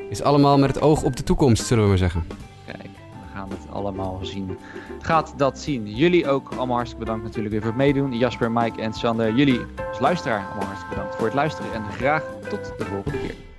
is allemaal met het oog op de toekomst, zullen we maar zeggen.
Kijk, we gaan het allemaal zien. Gaat dat zien. Jullie ook allemaal hartstikke bedankt natuurlijk weer voor het meedoen. Jasper, Mike en Sander, jullie als luisteraar allemaal hartstikke bedankt voor het luisteren. En graag tot de volgende keer.